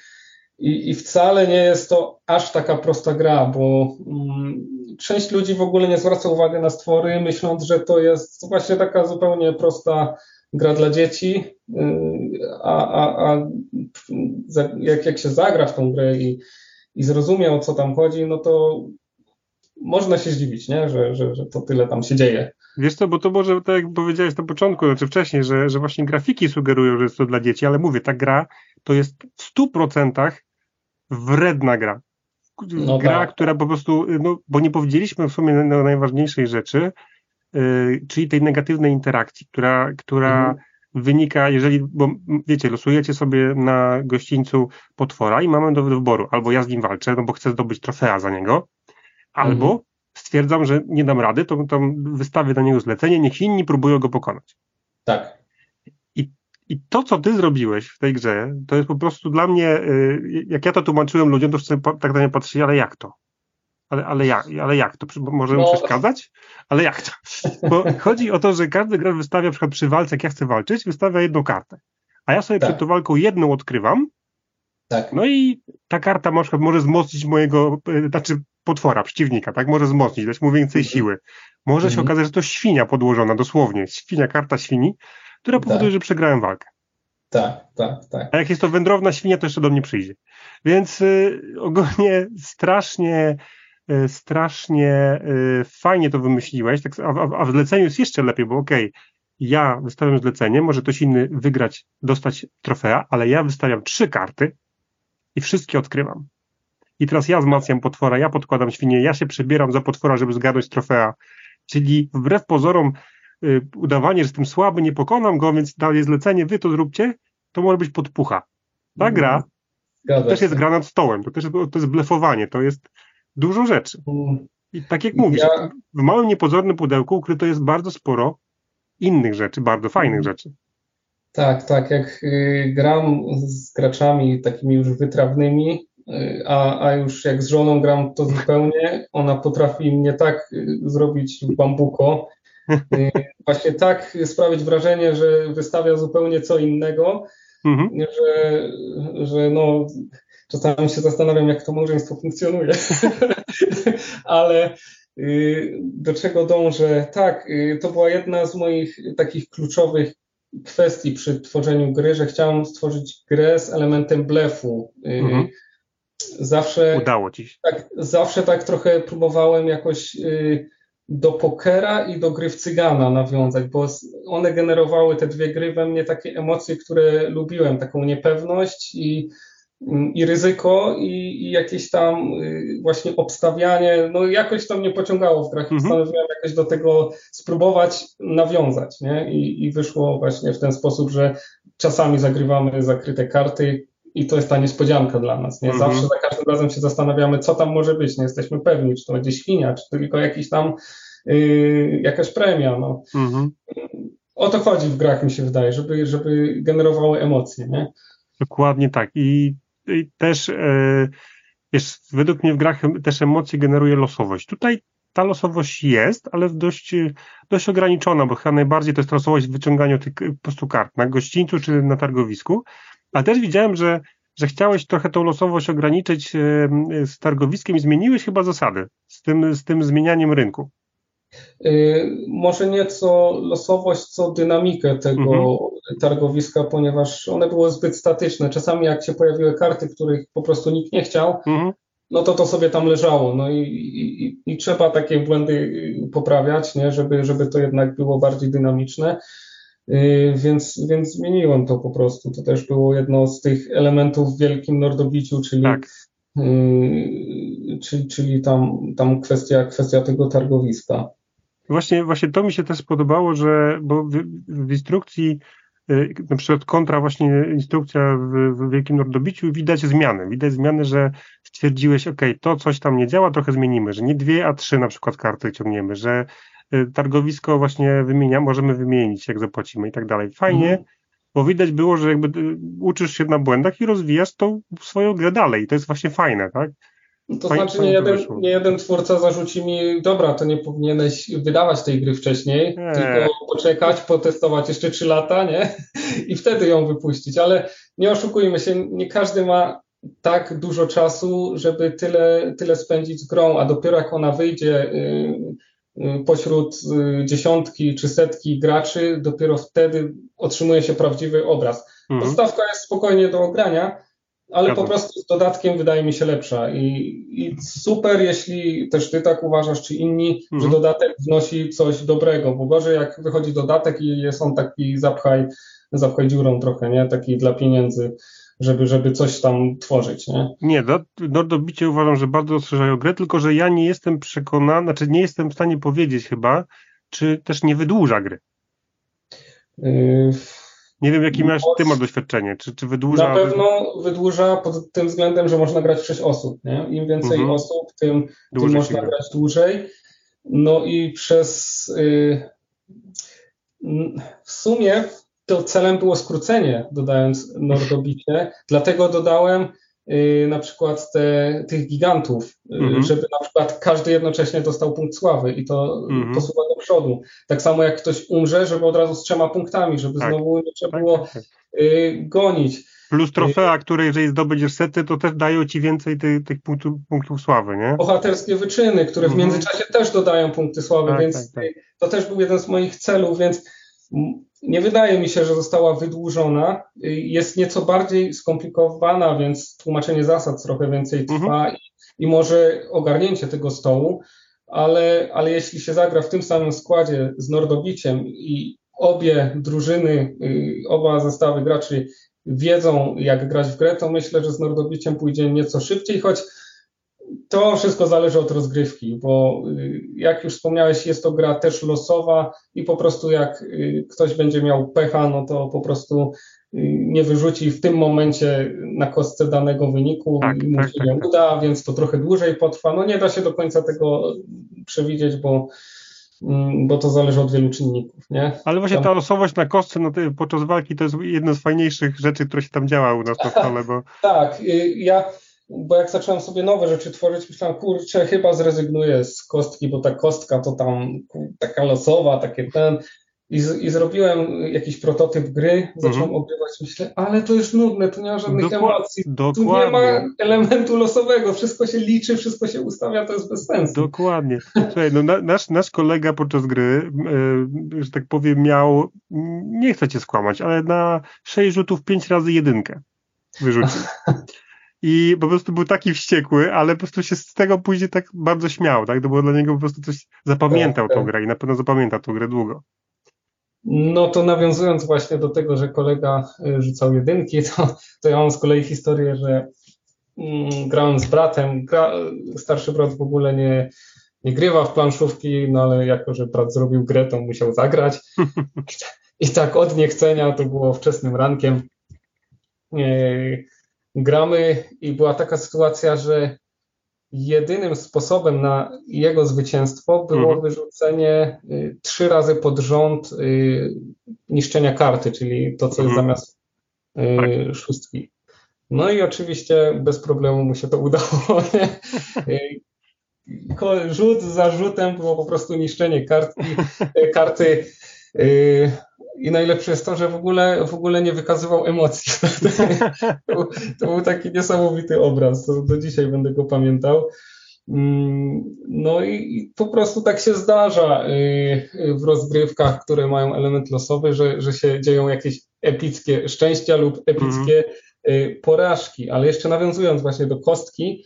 I, I, wcale nie jest to aż taka prosta gra, bo mm, część ludzi w ogóle nie zwraca uwagi na stwory, myśląc, że to jest właśnie taka zupełnie prosta gra dla dzieci, y, a, a, a jak, jak się zagra w tą grę i, i o co tam chodzi, no to można się zdziwić, nie? Że, że, że to tyle tam się dzieje. Wiesz co, bo to może, tak jak powiedziałeś na początku, znaczy wcześniej, że, że właśnie grafiki sugerują, że jest to dla dzieci, ale mówię, ta gra to jest w 100% wredna gra. No gra, tak. która po prostu, no, bo nie powiedzieliśmy w sumie na najważniejszej rzeczy, yy, czyli tej negatywnej interakcji, która, która mhm. wynika, jeżeli, bo wiecie, losujecie sobie na gościńcu potwora i mamy do wyboru, albo ja z nim walczę, no bo chcę zdobyć trofea za niego, albo mhm. stwierdzam, że nie dam rady, to, to wystawię na niego zlecenie, niech inni próbują go pokonać. Tak. I to, co ty zrobiłeś w tej grze, to jest po prostu dla mnie, y, jak ja to tłumaczyłem ludziom, to wszyscy tak na mnie patrzyli, ale jak to? Ale, ale, jak, ale jak to? Możemy no. przeszkadzać? Ale jak to? Bo chodzi o to, że każdy gracz wystawia, na przykład przy walce, jak ja chcę walczyć, wystawia jedną kartę. A ja sobie tak. przed tą walką jedną odkrywam. Tak. No i ta karta na przykład może wzmocnić mojego, y, znaczy potwora, przeciwnika, tak? Może wzmocnić, dać mu więcej mhm. siły. Może mhm. się okazać, że to świnia podłożona, dosłownie. Świnia, karta świni która powoduje, tak. że przegrałem walkę. Tak, tak, tak. A jak jest to wędrowna świnia, to jeszcze do mnie przyjdzie. Więc y, ogólnie strasznie, y, strasznie y, fajnie to wymyśliłeś, tak, a, a, w zleceniu jest jeszcze lepiej, bo okej, okay, ja wystawiam zlecenie, może ktoś inny wygrać, dostać trofea, ale ja wystawiam trzy karty i wszystkie odkrywam. I teraz ja wzmacniam potwora, ja podkładam świnię, ja się przebieram za potwora, żeby zgadnąć trofea. Czyli wbrew pozorom Y, udawanie, że jestem słaby, nie pokonam go, więc daję zlecenie, wy to zróbcie, to może być podpucha. Ta gra to też jest gra nad stołem, to też to jest blefowanie, to jest dużo rzeczy. Mm. I tak jak mówisz, ja... w małym niepozornym pudełku ukryto jest bardzo sporo innych rzeczy, bardzo fajnych mm. rzeczy. Tak, tak, jak y, gram z graczami takimi już wytrawnymi, a, a już jak z żoną gram to zupełnie, ona potrafi mnie tak y, zrobić bambuko, Y, właśnie tak sprawić wrażenie, że wystawia zupełnie co innego, mhm. że, że no, czasami się zastanawiam, jak to małżeństwo funkcjonuje. Ale y, do czego dążę? Tak, to była jedna z moich takich kluczowych kwestii przy tworzeniu gry, że chciałem stworzyć grę z elementem blefu. Mhm. Zawsze. Udało ci się. Tak, zawsze tak trochę próbowałem jakoś do pokera i do gry w cygana nawiązać, bo one generowały te dwie gry we mnie takie emocje, które lubiłem, taką niepewność i, i ryzyko i, i jakieś tam y, właśnie obstawianie, no jakoś to mnie pociągało w grach i mhm. postanowiłem jakoś do tego spróbować nawiązać, nie? I, I wyszło właśnie w ten sposób, że czasami zagrywamy zakryte karty, i to jest ta niespodzianka dla nas. Nie? Zawsze mhm. za każdym razem się zastanawiamy, co tam może być. Nie jesteśmy pewni, czy to będzie świnia, czy tylko jakiś tam yy, jakaś premia. No. Mhm. O to chodzi w grach, mi się wydaje, żeby, żeby generowały emocje. Nie? Dokładnie tak. I, i też yy, wiesz, według mnie w grach też emocje generuje losowość. Tutaj ta losowość jest, ale dość, dość ograniczona, bo chyba najbardziej to jest losowość w wyciąganiu tych po prostu kart na gościńcu czy na targowisku. Ale też widziałem, że, że chciałeś trochę tą losowość ograniczyć z targowiskiem i zmieniłeś chyba zasady z tym, z tym zmienianiem rynku. Yy, może nieco losowość, co dynamikę tego mhm. targowiska, ponieważ one były zbyt statyczne. Czasami jak się pojawiły karty, których po prostu nikt nie chciał, mhm. no to to sobie tam leżało. No i, i, i trzeba takie błędy y, poprawiać, nie? Żeby, żeby to jednak było bardziej dynamiczne. Y, więc, więc zmieniłem to po prostu. To też było jedno z tych elementów w Wielkim Nordobiciu, czyli, tak. yy, czyli, czyli tam, tam kwestia, kwestia tego targowiska. Właśnie, właśnie to mi się też podobało, że bo w, w instrukcji y, na przykład kontra właśnie instrukcja w, w Wielkim Nordobiciu widać zmiany. Widać zmiany, że stwierdziłeś, ok, to coś tam nie działa, trochę zmienimy, że nie dwie, a trzy na przykład karty ciągniemy, że Y, targowisko właśnie wymienia, możemy wymienić, jak zapłacimy i tak dalej. Fajnie, mhm. bo widać było, że jakby y, uczysz się na błędach i rozwijasz tą swoją grę dalej. To jest właśnie fajne, tak? No to fajnie, znaczy, nie jeden, nie jeden twórca zarzuci mi, dobra, to nie powinieneś wydawać tej gry wcześniej, nie. tylko poczekać, potestować jeszcze trzy lata, nie? I wtedy ją wypuścić. Ale nie oszukujmy się, nie każdy ma tak dużo czasu, żeby tyle, tyle spędzić z grą, a dopiero jak ona wyjdzie, y, Y, pośród y, dziesiątki czy setki graczy, dopiero wtedy otrzymuje się prawdziwy obraz. Mhm. Podstawka jest spokojnie do ogrania, ale po prostu z dodatkiem wydaje mi się lepsza. I, I, super, jeśli też ty tak uważasz, czy inni, mhm. że dodatek wnosi coś dobrego, bo gorzej jak wychodzi dodatek i jest on taki zapchaj, zapchaj dziurą trochę, nie? Taki dla pieniędzy żeby, żeby coś tam tworzyć, nie? Nie, Nordobicie uważam, że bardzo rozszerzają grę, tylko że ja nie jestem przekonany, znaczy nie jestem w stanie powiedzieć chyba, czy też nie wydłuża gry. Yy, nie wiem, jakie masz, ty masz doświadczenie, czy, czy wydłuża? Na pewno wydłuża pod tym względem, że można grać w 6 osób, nie? Im więcej mhm. osób, tym, tym można grać dłużej. No i przez yy, w sumie to celem było skrócenie, dodając Nordobicie, dlatego dodałem y, na przykład te, tych gigantów, mm -hmm. żeby na przykład każdy jednocześnie dostał punkt sławy i to mm -hmm. posuwa do przodu. Tak samo jak ktoś umrze, żeby od razu z trzema punktami, żeby tak. znowu nie trzeba tak, było tak, tak. Y, gonić. Plus trofea, które jeżeli zdobędziesz sety, to też dają ci więcej tych, tych punktów, punktów, sławy, nie? Bohaterskie wyczyny, które w mhm. międzyczasie też dodają punkty sławy, więc to też był jeden z moich celów, więc nie wydaje mi się, że została wydłużona. Jest nieco bardziej skomplikowana, więc tłumaczenie zasad trochę więcej trwa mhm. i, może ogarnięcie tego stołu, ale, ale jeśli się zagra w tym samym składzie z Nordobiciem i obie drużyny, y, oba zestawy graczy wiedzą, jak grać w grę, to myślę, że z Nordobiciem pójdzie nieco szybciej, choć to wszystko zależy od rozgrywki, bo y, jak już wspomniałeś, jest to gra też losowa i po prostu jak y, ktoś będzie miał pecha, no to po prostu y, nie wyrzuci w tym momencie na kostce danego wyniku tak, i mu tak, się tak, nie tak. uda, więc to trochę dłużej potrwa. No nie da się do końca tego przewidzieć, bo mm, bo to zależy od wielu czynników, nie? Ale właśnie tam... ta losowość na kostce no, podczas walki to jest jedna z fajniejszych rzeczy, które się tam działa u nas na stole, bo... tak, ja bo jak zacząłem sobie nowe rzeczy tworzyć, myślałem, kurczę, chyba zrezygnuję z kostki, bo ta kostka to tam taka losowa, takie ten. I, z, i zrobiłem jakiś prototyp gry, zacząłem mhm. ogrywać, myślę, ale to jest nudne, tu nie ma żadnych Dokład, emocji, dokładnie. tu nie ma elementu losowego, wszystko się liczy, wszystko się ustawia, to jest bez sensu. Dokładnie. Słuchaj, no, nasz, nasz kolega podczas gry, yy, że tak powiem, miał, nie chcę cię skłamać, ale na sześć rzutów pięć razy jedynkę wyrzucił. i po prostu był taki wściekły, ale po prostu się z tego później tak bardzo śmiał, tak? To było dla niego po prostu coś, zapamiętał tak, tą tak. grę i na pewno zapamięta tą grę długo. No to nawiązując właśnie do tego, że kolega y, rzucał jedynki, to, to ja mam z kolei historię, że mm, grałem z bratem, gra, starszy brat w ogóle nie, nie grywa w planszówki, no ale jako, że brat zrobił grę, to musiał zagrać. I tak od niechcenia, to było wczesnym rankiem, y, gramy i była taka sytuacja, że jedynym sposobem na jego zwycięstwo było mhm. wyrzucenie y, trzy razy pod rząd y, niszczenia karty, czyli to, co jest mhm. zamiast y, tak. szóstki. No i oczywiście bez problemu mu się to udało. Rzut za rzutem było po prostu niszczenie kartki, karty. I najlepsze jest to, że w ogóle, w ogóle nie wykazywał emocji. to, to, był taki niesamowity obraz, do dzisiaj będę go pamiętał. Mm, no i, po prostu tak się zdarza y, w rozgrywkach, które mają element losowy, że, że się dzieją jakieś epickie szczęścia lub epickie mm. porażki. Ale jeszcze nawiązując właśnie do kostki,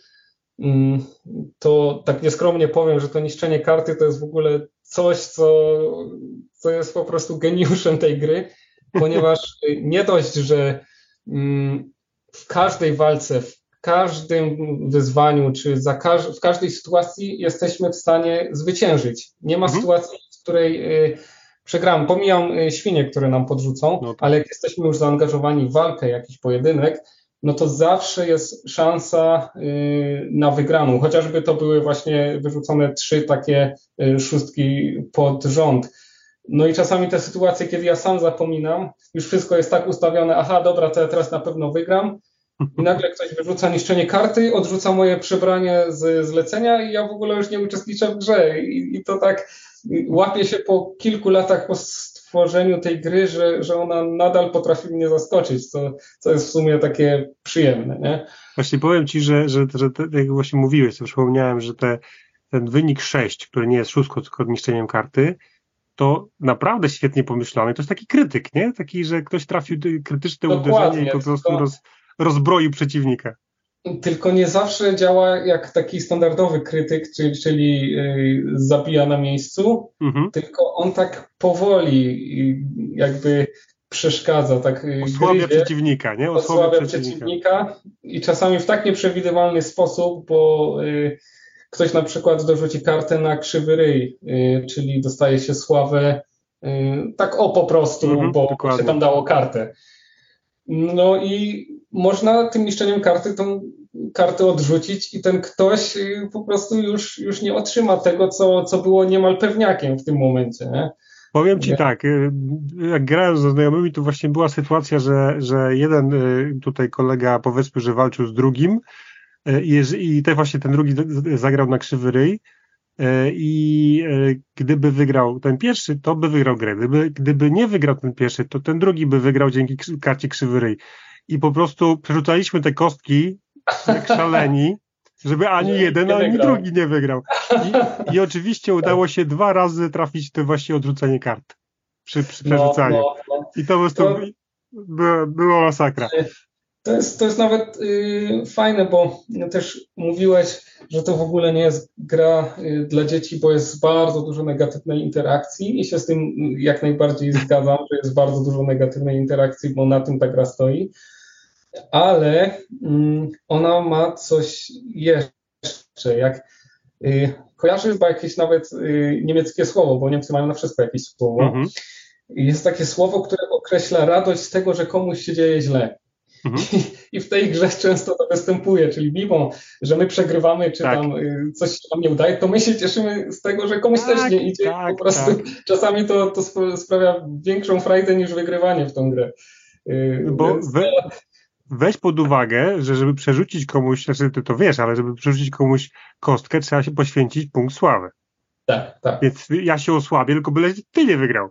mm, to tak nieskromnie powiem, że to niszczenie karty to jest w ogóle coś, co, co jest po prostu geniuszem tej gry, ponieważ nie dość, że mm, w każdej walce, w każdym wyzwaniu, czy za każ w każdej sytuacji jesteśmy w stanie zwyciężyć. Nie ma mhm. sytuacji, w której y, przegramy. Pomijam y, świnie, które nam podrzucą, no tak. ale jak jesteśmy już zaangażowani w walkę, jakiś pojedynek, no to zawsze jest szansa y, na wygraną. Chociażby to były właśnie wyrzucone trzy takie y, szóstki pod rząd. No i czasami te sytuacje, kiedy ja sam zapominam, już wszystko jest tak ustawione, aha, dobra, to ja teraz na pewno wygram. I nagle ktoś wyrzuca niszczenie karty, odrzuca moje przebranie z zlecenia i ja w ogóle już nie uczestniczę w grze. I, i to tak łapie się po kilku latach po tworzeniu tej gry, że, że ona nadal potrafi mnie zaskoczyć, co, co jest w sumie takie przyjemne. Nie? Właśnie powiem Ci, że, że, że te, jak właśnie mówiłeś, to przypomniałem, że te, ten wynik 6, który nie jest szóstką, tylko niszczeniem karty, to naprawdę świetnie pomyślony. To jest taki krytyk, nie? Taki, że ktoś trafił krytyczne Dokładnie, uderzenie i po prostu roz, rozbroił przeciwnika. Tylko nie zawsze działa jak taki standardowy krytyk, czyli, czyli y, zabija na miejscu, mhm. tylko on tak powoli jakby przeszkadza, tak y, Osłabia gryzie, przeciwnika, nie? Osłabia, osłabia przeciwnika. przeciwnika. i czasami w tak nieprzewidywalny sposób, bo y, ktoś na przykład dorzuci kartę na krzywy ryj, y, czyli dostaje się sławę y, tak o po prostu, mhm, bo dokładnie. się tam dało kartę. No i można tym niszczeniem karty tą kartę odrzucić i ten ktoś y, po prostu już, już nie otrzyma tego, co, co było niemal pewniakiem w tym momencie. Nie? Powiem ci tak, jak grałem ze znajomymi, to właśnie była sytuacja, że, że jeden tutaj kolega powiedzmy, że walczył z drugim i, i te właśnie ten drugi zagrał na krzywy ryj i gdyby wygrał ten pierwszy, to by wygrał grę. Gdyby, gdyby nie wygrał ten pierwszy, to ten drugi by wygrał dzięki karcie krzywy ryj i po prostu przerzucaliśmy te kostki jak szaleni, żeby ani jeden, ani wygrał. drugi nie wygrał. I, I, oczywiście udało się dwa razy trafić to właśnie odrzucenie kart przy, przy przerzucaniu. No, no, no. I to po prostu to... była, była masakra. To jest, to jest nawet y, fajne, bo też mówiłeś, że to w ogóle nie jest gra y, dla dzieci, bo jest bardzo dużo negatywnej interakcji i się z tym jak najbardziej zgadzam, że jest bardzo dużo negatywnej interakcji, bo na tym ta gra stoi ale mm, ona ma coś jeszcze. Jak y, kojarzy chyba jakieś nawet y, niemieckie słowo, bo Niemcy mają na wszystko jakieś słowo. Mhm. Jest takie słowo, które określa radość z tego, że komuś się dzieje źle. Mhm. I, w tej grze często to występuje, czyli mimo, że my przegrywamy, czy tak. tam y, coś się nam nie udaje, to my się cieszymy z tego, że komuś tak, też nie idzie. Tak, po prostu tak. czasami to, to sprawia większą frajdę niż wygrywanie w tą grę. Bo Więc... we, weź pod uwagę, że żeby przerzucić komuś, znaczy ty to wiesz, ale żeby przerzucić komuś kostkę, trzeba się poświęcić punkt sławy. Tak, tak. Więc ja się osłabię, tylko byle ty nie wygrał.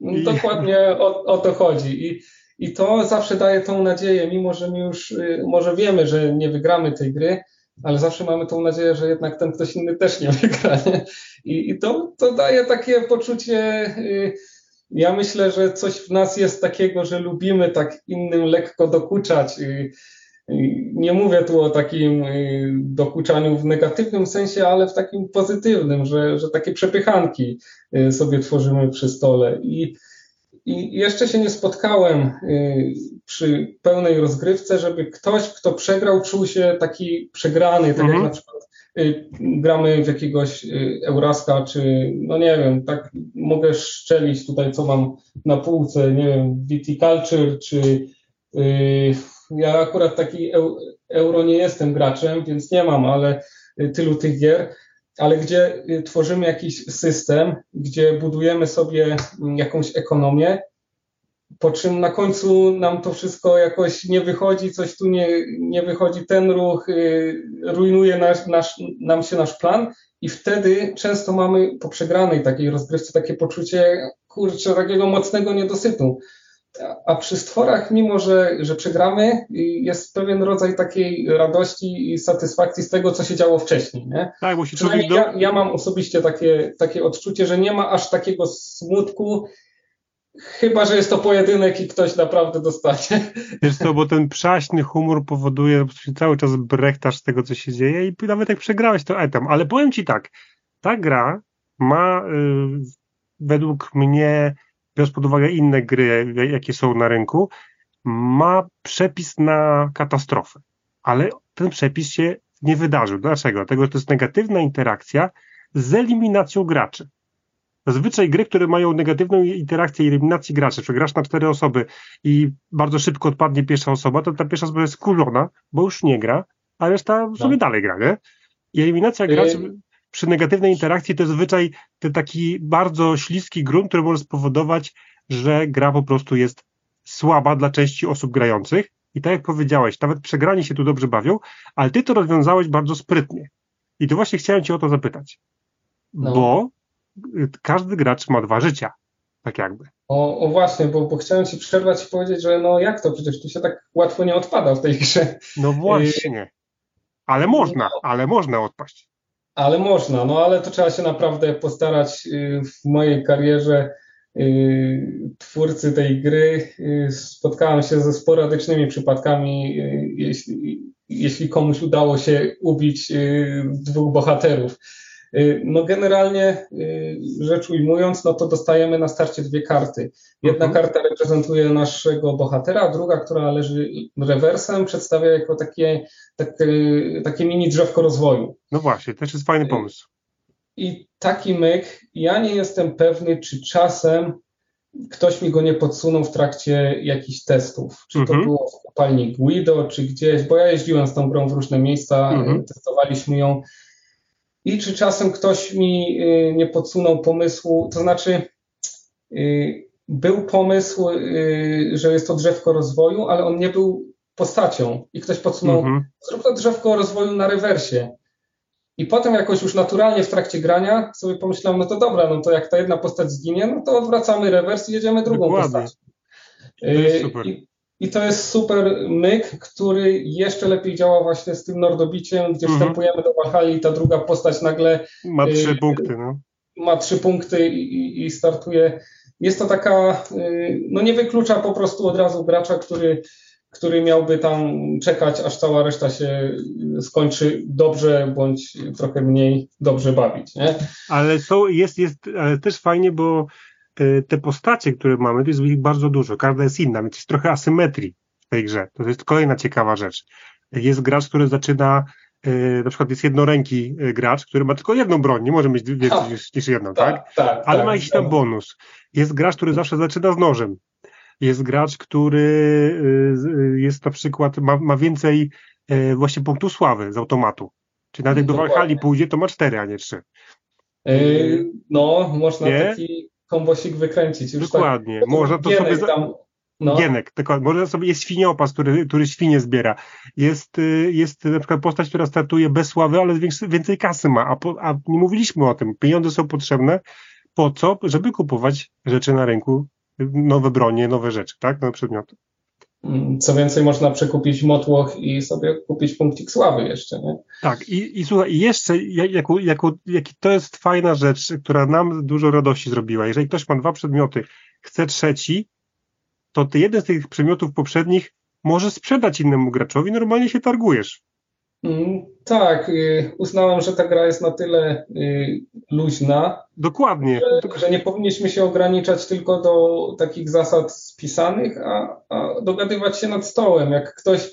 Dokładnie o, o, to chodzi. I, I to zawsze daje tą nadzieję, mimo że my już y, może wiemy, że nie wygramy tej gry, ale zawsze mamy tą nadzieję, że jednak ten ktoś inny też nie wygra. Nie? I, I, to, to daje takie poczucie. Y, ja myślę, że coś w nas jest takiego, że lubimy tak innym lekko dokuczać. Nie mówię tu o takim y, dokuczaniu w negatywnym sensie, ale w takim pozytywnym, że, że takie przepychanki y, sobie tworzymy przy stole. I, I jeszcze się nie spotkałem y, przy pełnej rozgrywce, żeby ktoś, kto przegrał, czuł się taki przegrany, tak mhm. jak na przykład Y, gramy w jakiegoś y, Euraska, czy no nie wiem, tak mogę szczelić tutaj, co mam na półce, nie wiem, Viticulture, czy yy, ja akurat taki euro nie jestem graczem, więc nie mam, ale tylu tych gier, ale gdzie tworzymy jakiś system, gdzie budujemy sobie jakąś ekonomię, po czym na końcu nam to wszystko jakoś nie wychodzi, coś tu nie, nie wychodzi, ten ruch y, rujnuje nasz, nasz, nam się nasz plan i wtedy często mamy po przegranej takiej rozgrywce takie poczucie, kurczę, takiego mocnego niedosytu. A przy stworach, mimo że, że przegramy, jest pewien rodzaj takiej radości i satysfakcji z tego, co się działo wcześniej. Nie? Tak, bo się Przynajmniej ja, ja mam osobiście takie, takie odczucie, że nie ma aż takiego smutku, Chyba, że jest to pojedynek i ktoś naprawdę dostanie. Wiesz co, bo ten przaśny humor powoduje, że cały czas brechtasz z tego, co się dzieje i nawet jak przegrałeś, to etam. Ale powiem ci tak, ta gra ma y, według mnie, biorąc pod uwagę inne gry, jakie są na rynku, ma przepis na katastrofę. Ale ten przepis się nie wydarzył. Dlaczego? Dlatego, że to jest negatywna interakcja z eliminacją graczy. Zazwyczaj gry, które mają negatywną interakcję eliminacji graczy, czy grasz na cztery osoby i bardzo szybko odpadnie pierwsza osoba, to ta pierwsza osoba jest skurzona, bo już nie gra, a reszta no. sobie dalej gra, nie? I eliminacja graczy y- przy negatywnej interakcji to jest zazwyczaj ten taki bardzo śliski grunt, który może spowodować, że gra po prostu jest słaba dla części osób grających. I tak jak powiedziałeś, nawet przegrani się tu dobrze bawią, ale ty to rozwiązałeś bardzo sprytnie. I to właśnie chciałem cię o to zapytać. No. Bo każdy gracz ma dwa życia, tak jakby. O, o właśnie, bo, bo chciałem ci przerwać i powiedzieć, że no jak to, przecież tu się tak łatwo nie odpada w tej grze. No właśnie, ale można, no, ale można odpaść. Ale można, no ale to trzeba się naprawdę postarać y, w mojej karierze twórcy tej gry spotkałem się ze sporadycznymi przypadkami, jeśli, jeśli komuś udało się ubić dwóch bohaterów. No generalnie rzecz ujmując, no to dostajemy na starcie dwie karty. Jedna mhm. karta reprezentuje naszego bohatera, druga, która leży rewersem, przedstawia jako takie, takie, takie mini drzewko rozwoju. No właśnie, też jest fajny pomysł. I taki myk, ja nie jestem pewny, czy czasem ktoś mi go nie podsunął w trakcie jakichś testów. Czy to mhm. było w kopalni Guido, czy gdzieś, bo ja jeździłem z tą grą w różne miejsca, mhm. testowaliśmy ją. I czy czasem ktoś mi y, nie podsunął pomysłu, to znaczy y, był pomysł, y, że jest to drzewko rozwoju, ale on nie był postacią. I ktoś podsunął, mhm. zrób to drzewko rozwoju na rewersie. I potem jakoś już naturalnie w trakcie grania sobie pomyślałem, no to dobra, no to jak ta jedna postać zginie, no to odwracamy rewers i jedziemy drugą Dokładnie. postać. I, I, to jest super myk, który jeszcze lepiej działa właśnie z tym Nordobiciem, gdzie mhm. wstępujemy do Valhalla i ta druga postać nagle ma trzy y, punkty, no. Ma trzy punkty i, i startuje. Jest to taka, y, no nie wyklucza po prostu od razu gracza, który który miałby tam czekać, aż cała reszta się skończy dobrze bądź trochę mniej dobrze bawić. Nie? Ale są, jest, jest ale też fajnie, bo te postacie, które mamy, to jest ich bardzo dużo. Każda jest inna, więc jest trochę asymetrii w tej grze. To jest kolejna ciekawa rzecz. Jest gracz, który zaczyna e, na przykład jest jednoręki e, gracz, który ma tylko jedną broń, nie może mieć więcej niż, niż jedną, tak? tak? tak Ale tak, ma jakiś tam tak. bonus. Jest gracz, który zawsze zaczyna z nożem jest gracz, który y, jest na przykład, ma, ma więcej właśnie punktu sławy z automatu. Czyli nawet jak do Valhalla pójdzie, to ma cztery, a nie trzy. No, można nie? taki kombosik wykręcić. Już tak- Dokładnie. Tak, można to sobie... Tam, no. Gienek, dokładnie. Można sobie, jest świniopas, który, który świnie zbiera. Jest, y, jest na przykład postać, która startuje bez sławy, ale więcej, więcej kasy ma, a, po, a nie mówiliśmy o tym. Pieniądze są potrzebne po co? Żeby kupować rzeczy na rynku nowe bronie, nowe rzeczy, tak? Nowe przedmioty. Mm, co więcej, można przekupić motłoch i sobie kupić punkcik sławy jeszcze, nie? Tak, i, i słuchaj, jeszcze, jako, jako, jaki to jest fajna rzecz, która nam dużo radości zrobiła. Jeżeli ktoś ma dwa przedmioty, chce trzeci, to ty jeden z tych przedmiotów poprzednich może sprzedać innemu graczowi, normalnie się targujesz. Mm, tak, y, uznałem, że ta gra jest na tyle y, luźna. Dokładnie. Że, że nie powinniśmy się ograniczać tylko do takich zasad spisanych, a, a dogadywać się nad stołem. Jak ktoś,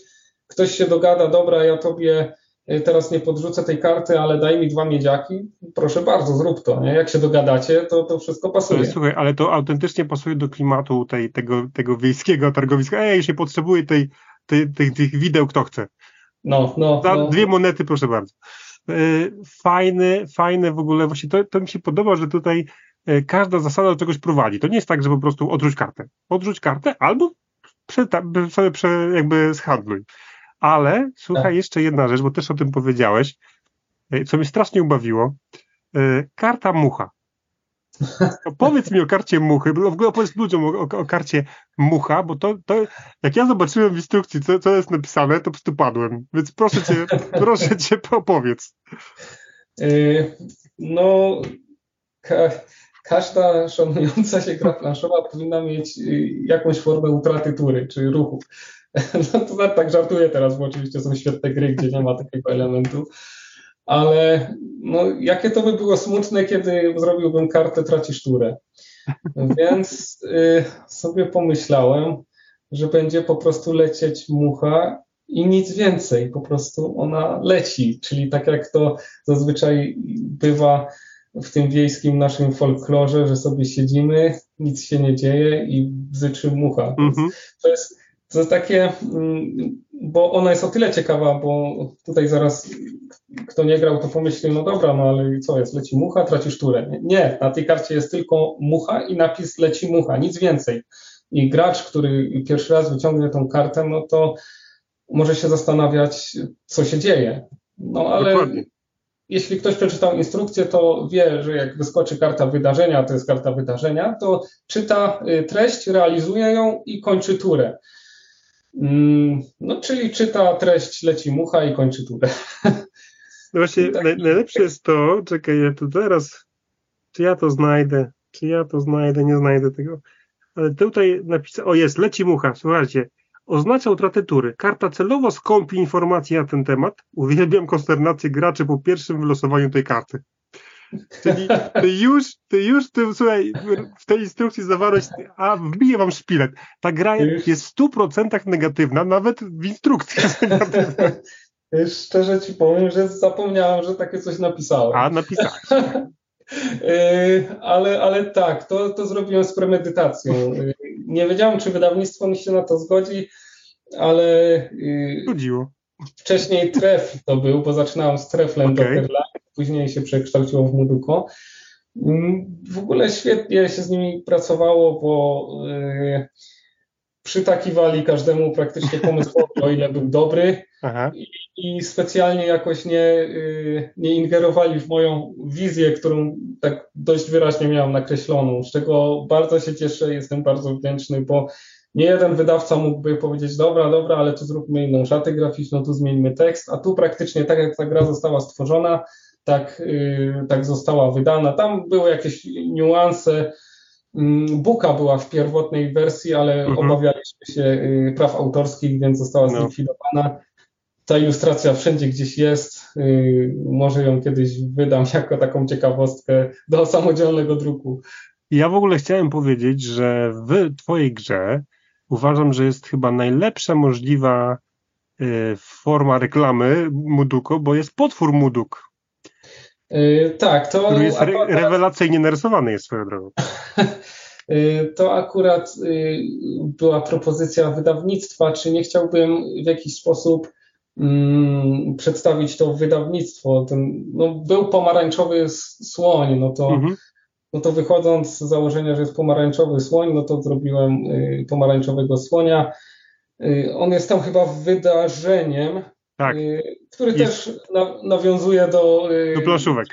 ktoś się dogada, dobra, ja tobie y, teraz nie podrzucę tej karty, ale daj mi dwa miedziaki, proszę bardzo, zrób to. Nie? Jak się dogadacie, to, to wszystko pasuje. Słuchaj, ale to autentycznie pasuje do klimatu tej, tego, tego wiejskiego targowiska. Ej, już nie potrzebuję tej, tej, tej, tych wideł, kto chce. No, no, Za no. dwie monety, proszę bardzo. E, fajny, fajne w ogóle, właśnie to, to mi się podoba, że tutaj e, każda zasada do czegoś prowadzi. To nie jest tak, że po prostu odrzuć kartę. Odrzuć kartę albo prze, sobie prze, jakby zhandluj. Ale słuchaj, tak. jeszcze jedna rzecz, bo też o tym powiedziałeś, e, co mnie strasznie ubawiło. Karta mucha. Powiedz mi o karcie muchy, w ogóle opowiedz ludziom o, o, o, karcie mucha, bo to, to jak ja zobaczyłem w instrukcji, co, co jest napisane, to po prostu padłem. Więc proszę cię, proszę cię, opowiedz. Yy, no, ka każda szanująca się gra planszowa powinna mieć y, jakąś formę utraty tury, czy ruchu. No to tak żartuję teraz, bo oczywiście są świetne gry, gdzie nie ma takiego elementu ale no, jakie to by było smutne, kiedy zrobiłbym kartę tracisz turę. Więc y, sobie pomyślałem, że będzie po prostu lecieć mucha i nic więcej, po prostu ona leci, czyli tak jak to zazwyczaj bywa w tym wiejskim naszym folklorze, że sobie siedzimy, nic się nie dzieje i bzyczy mucha. Mhm. To jest to jest takie, mm, bo ona jest o tyle ciekawa, bo tutaj zaraz kto nie grał, to pomyśli, no dobra, no ale co jest, leci mucha, tracisz turę. Nie, na tej karcie jest tylko mucha i napis leci mucha, nic więcej. I gracz, który pierwszy raz wyciągnie tą kartę, no to może się zastanawiać, co się dzieje. No ale Dokładnie. jeśli ktoś przeczytał instrukcję, to wie, że jak wyskoczy karta wydarzenia, to jest karta wydarzenia, to czyta y, treść, realizuje ją i kończy turę. Mm, no, czyli czyta treść, leci mucha i kończy turę. No właśnie, tak. najlepsze jest to, czekaj, ja tu teraz, czy ja to znajdę? czy ja to znajdę, nie znajdę tego. Ale tutaj napisał, o jest, leci mucha, słuchajcie. Oznacza utratę tury. Karta celowo skąpi informacje na ten temat. Uwielbiam konsternację graczy po pierwszym wylosowaniu tej karty. Czyli ty już, ty już ty, słuchaj, w tej instrukcji zawarłeś, a wbiję wam szpilet. Ta gra jest w 100% negatywna, nawet w instrukcji jest negatywna. Szczerze ci powiem, że zapomniałem, że takie coś napisałem. A, napisałeś. E, ale, ale tak, to, to zrobiłem z premedytacją. E, nie wiedziałem, czy wydawnictwo mi się na to zgodzi, ale. E, Zgodziło. Wcześniej tref to był, bo zaczynałem z treflem okay. Dockerline, później się przekształciło w Muduko. Mm, w ogóle świetnie się z nimi pracowało, bo przytakiwali każdemu praktycznie pomysłowi, o ile był dobry. I, I, specjalnie jakoś nie, y, nie ingerowali w moją wizję, którą tak dość wyraźnie miałem nakreśloną, z czego bardzo się cieszę, jestem bardzo wdzięczny, bo nie jeden wydawca mógłby powiedzieć, dobra, dobra, ale tu zróbmy inną szatę graficzną, tu zmieńmy tekst, a tu praktycznie tak jak ta gra została stworzona, tak, y, tak została wydana. Tam były jakieś niuanse, Mm, Buka była w pierwotnej wersji, ale mhm. obawialiśmy się y, praw autorskich, więc została no. zlikwidowana. Ta ilustracja wszędzie gdzieś jest. Y, może ją kiedyś wydam jako taką ciekawostkę do samodzielnego druku. Ja w ogóle chciałem powiedzieć, że w Twojej grze uważam, że jest chyba najlepsza możliwa forma reklamy Muduko, bo jest potwór Muduk. Tak, to. Który jest re rewelacyjnie narysowany, jest swoją drogą. Y, to akurat y, była propozycja wydawnictwa, czy nie chciałbym w jakiś sposób mm, przedstawić to wydawnictwo. Ten, no, był pomarańczowy słoń, no to, mhm. no to wychodząc z założenia, że jest pomarańczowy słoń, no to zrobiłem pomarańczowego słonia. On jest tam chyba wydarzeniem, tak. który jest. też nawiązuje do, do planszówek.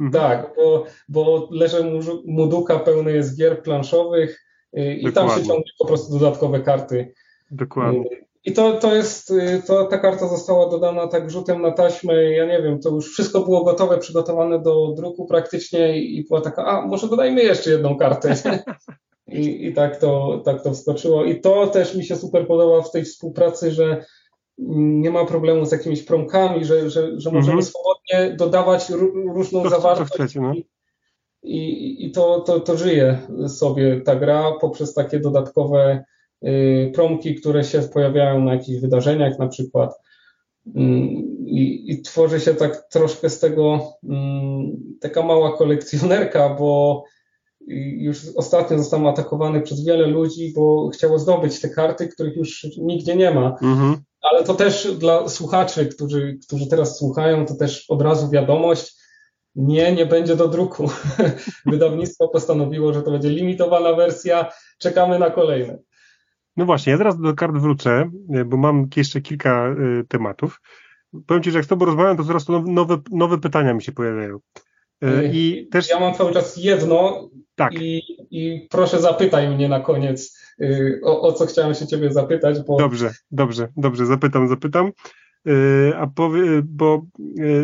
Mhm. Tak, bo, bo leże Muduka pełny jest gier planszowych y, i Dokładnie. tam się ciągnie po prostu dodatkowe karty. Dokładnie. Y, I to, to jest, y, to, ta karta została dodana tak rzutem na taśmę, ja nie wiem, to już wszystko było gotowe, przygotowane do druku praktycznie i była taka, a może dodajmy jeszcze jedną kartę. I, i tak, to, tak to wskoczyło. I to też mi się super podoba w tej współpracy, że nie ma problemu z jakimiś promkami, że, że, że możemy -hmm. swobodnie dodawać różną to, zawartość. Chcecie, no? I, i to, to, to żyje sobie ta gra poprzez takie dodatkowe y, promki, które się pojawiają na jakichś wydarzeniach na przykład. Mm, I, I, tworzy się tak troszkę z tego mm, taka mała kolekcjonerka, bo już ostatnio zostałem atakowany przez wiele ludzi, bo chciało zdobyć te karty, których już nigdzie nie ma. Mhm. Ale to też dla słuchaczy, którzy, którzy teraz słuchają, to też od razu wiadomość, nie, nie będzie do druku. Wydawnictwo postanowiło, że to będzie limitowana wersja, czekamy na kolejne. No właśnie, ja teraz do kart wrócę, bo mam jeszcze kilka y, tematów. Powiem Ci, że jak z Tobą rozmawiam, to coraz to nowe, nowe pytania mi się pojawiają. Y, I też... Ja mam cały czas jedno tak. i, i proszę zapytaj mnie na koniec, y, o, o, co chciałem się ciebie zapytać. Bo... Dobrze, dobrze, dobrze, zapytam, zapytam. Y, a powie, bo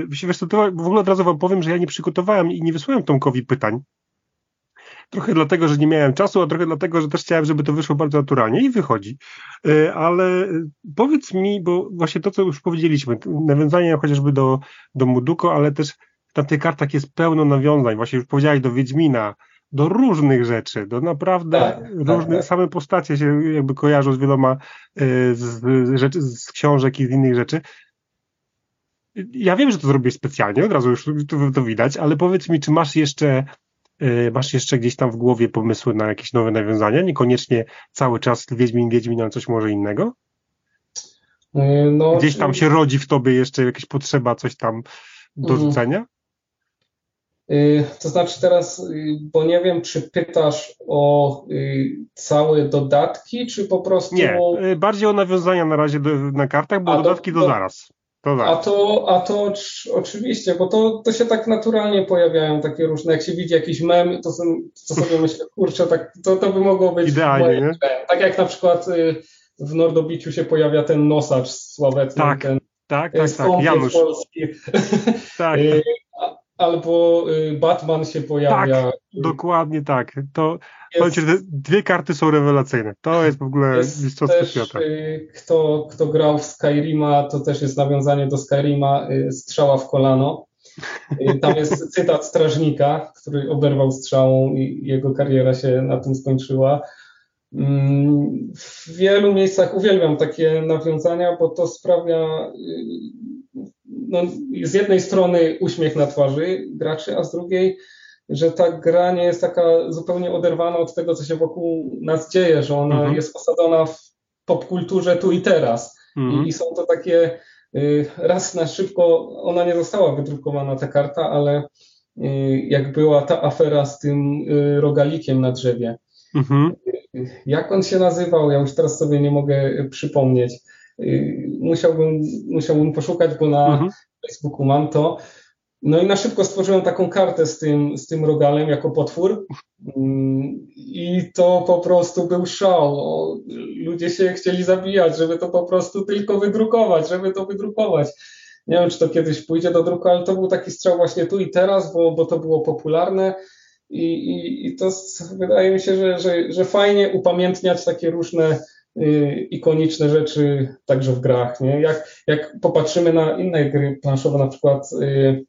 wiesz to, w ogóle od razu wam powiem, że ja nie przygotowałem i nie wysłałem Tomkowi pytań. Trochę dlatego, że nie miałem czasu, a trochę dlatego, że też chciałem, żeby to wyszło bardzo naturalnie i wychodzi. Ale powiedz mi, bo właśnie to, co już powiedzieliśmy, nawiązanie chociażby do, do Muduko, ale też na tych kartach jest pełno nawiązań, właśnie już powiedziałeś do Wiedźmina, do różnych rzeczy, do naprawdę tak, tak różnych, tak. same postacie się jakby kojarzą z wieloma y, z, z, rzeczy, z książek i z innych rzeczy. Ja wiem, że to zrobię specjalnie, od razu już to, to widać, ale powiedz mi, czy masz jeszcze y, masz jeszcze gdzieś tam w głowie pomysły na jakieś nowe nawiązania? Niekoniecznie cały czas Wiedźmin, Wiedźmin, ale coś może innego? Y, no, gdzieś tam się rodzi w tobie jeszcze jakaś potrzeba, coś tam do mhm. rzucenia? Y, to znaczy teraz, y, bo nie wiem, czy pytasz o y, całe dodatki, czy po prostu... Nie, bardziej o nawiązania na razie do, na kartach, bo a dodatki to, zaraz. To zaraz. A to, a to oczywiście, bo to, to się tak naturalnie pojawiają takie różne, jak się widzi jakiś mem, to, to sobie myślę, kurczę, tak, to, to by mogło być... Idealnie, nie? Tak jak na przykład w Nordobiciu się pojawia ten nosacz sławetny. Tak, ten, tak, tak, tak, Janusz. Polski. Tak. Albo y, Batman się pojawia. Tak, dokładnie tak. To jest, dwie karty są rewelacyjne. To jest w ogóle mistrzostwo świata. Y, kto, kto grał w Skyrima, to też jest nawiązanie do Skyrima, y, strzała w kolano. Tam jest cytat strażnika, który oberwał strzałą i jego kariera się na tym skończyła. Mm, w wielu miejscach uwielbiam takie nawiązania, bo to sprawia no, z jednej strony uśmiech na twarzy graczy, a z drugiej, że ta gra nie jest taka zupełnie oderwana od tego, co się wokół nas dzieje, że ona mhm. jest osadzona w popkulturze tu i teraz. Mhm. I, I, są to takie, y, raz na szybko, ona nie została wydrukowana, ta karta, ale y, jak była ta afera z tym y, rogalikiem na drzewie. Mhm. Jak on się nazywał? Ja już teraz sobie nie mogę przypomnieć. Musiałbym, musiałbym poszukać, bo na mhm. Facebooku mam to. No i na szybko stworzyłem taką kartę z tym, z tym rogalem jako potwór mm, i to po prostu był szał. Ludzie się chcieli zabijać, żeby to po prostu tylko wydrukować, żeby to wydrukować. Nie wiem, czy to kiedyś pójdzie do druku, ale to był taki strzał właśnie tu i teraz, bo, bo to było popularne i, i, i to wydaje mi się, że, że, że fajnie upamiętniać takie różne Y, ikoniczne rzeczy także w grach. Nie? Jak, jak popatrzymy na inne gry planszowe, na przykład yy,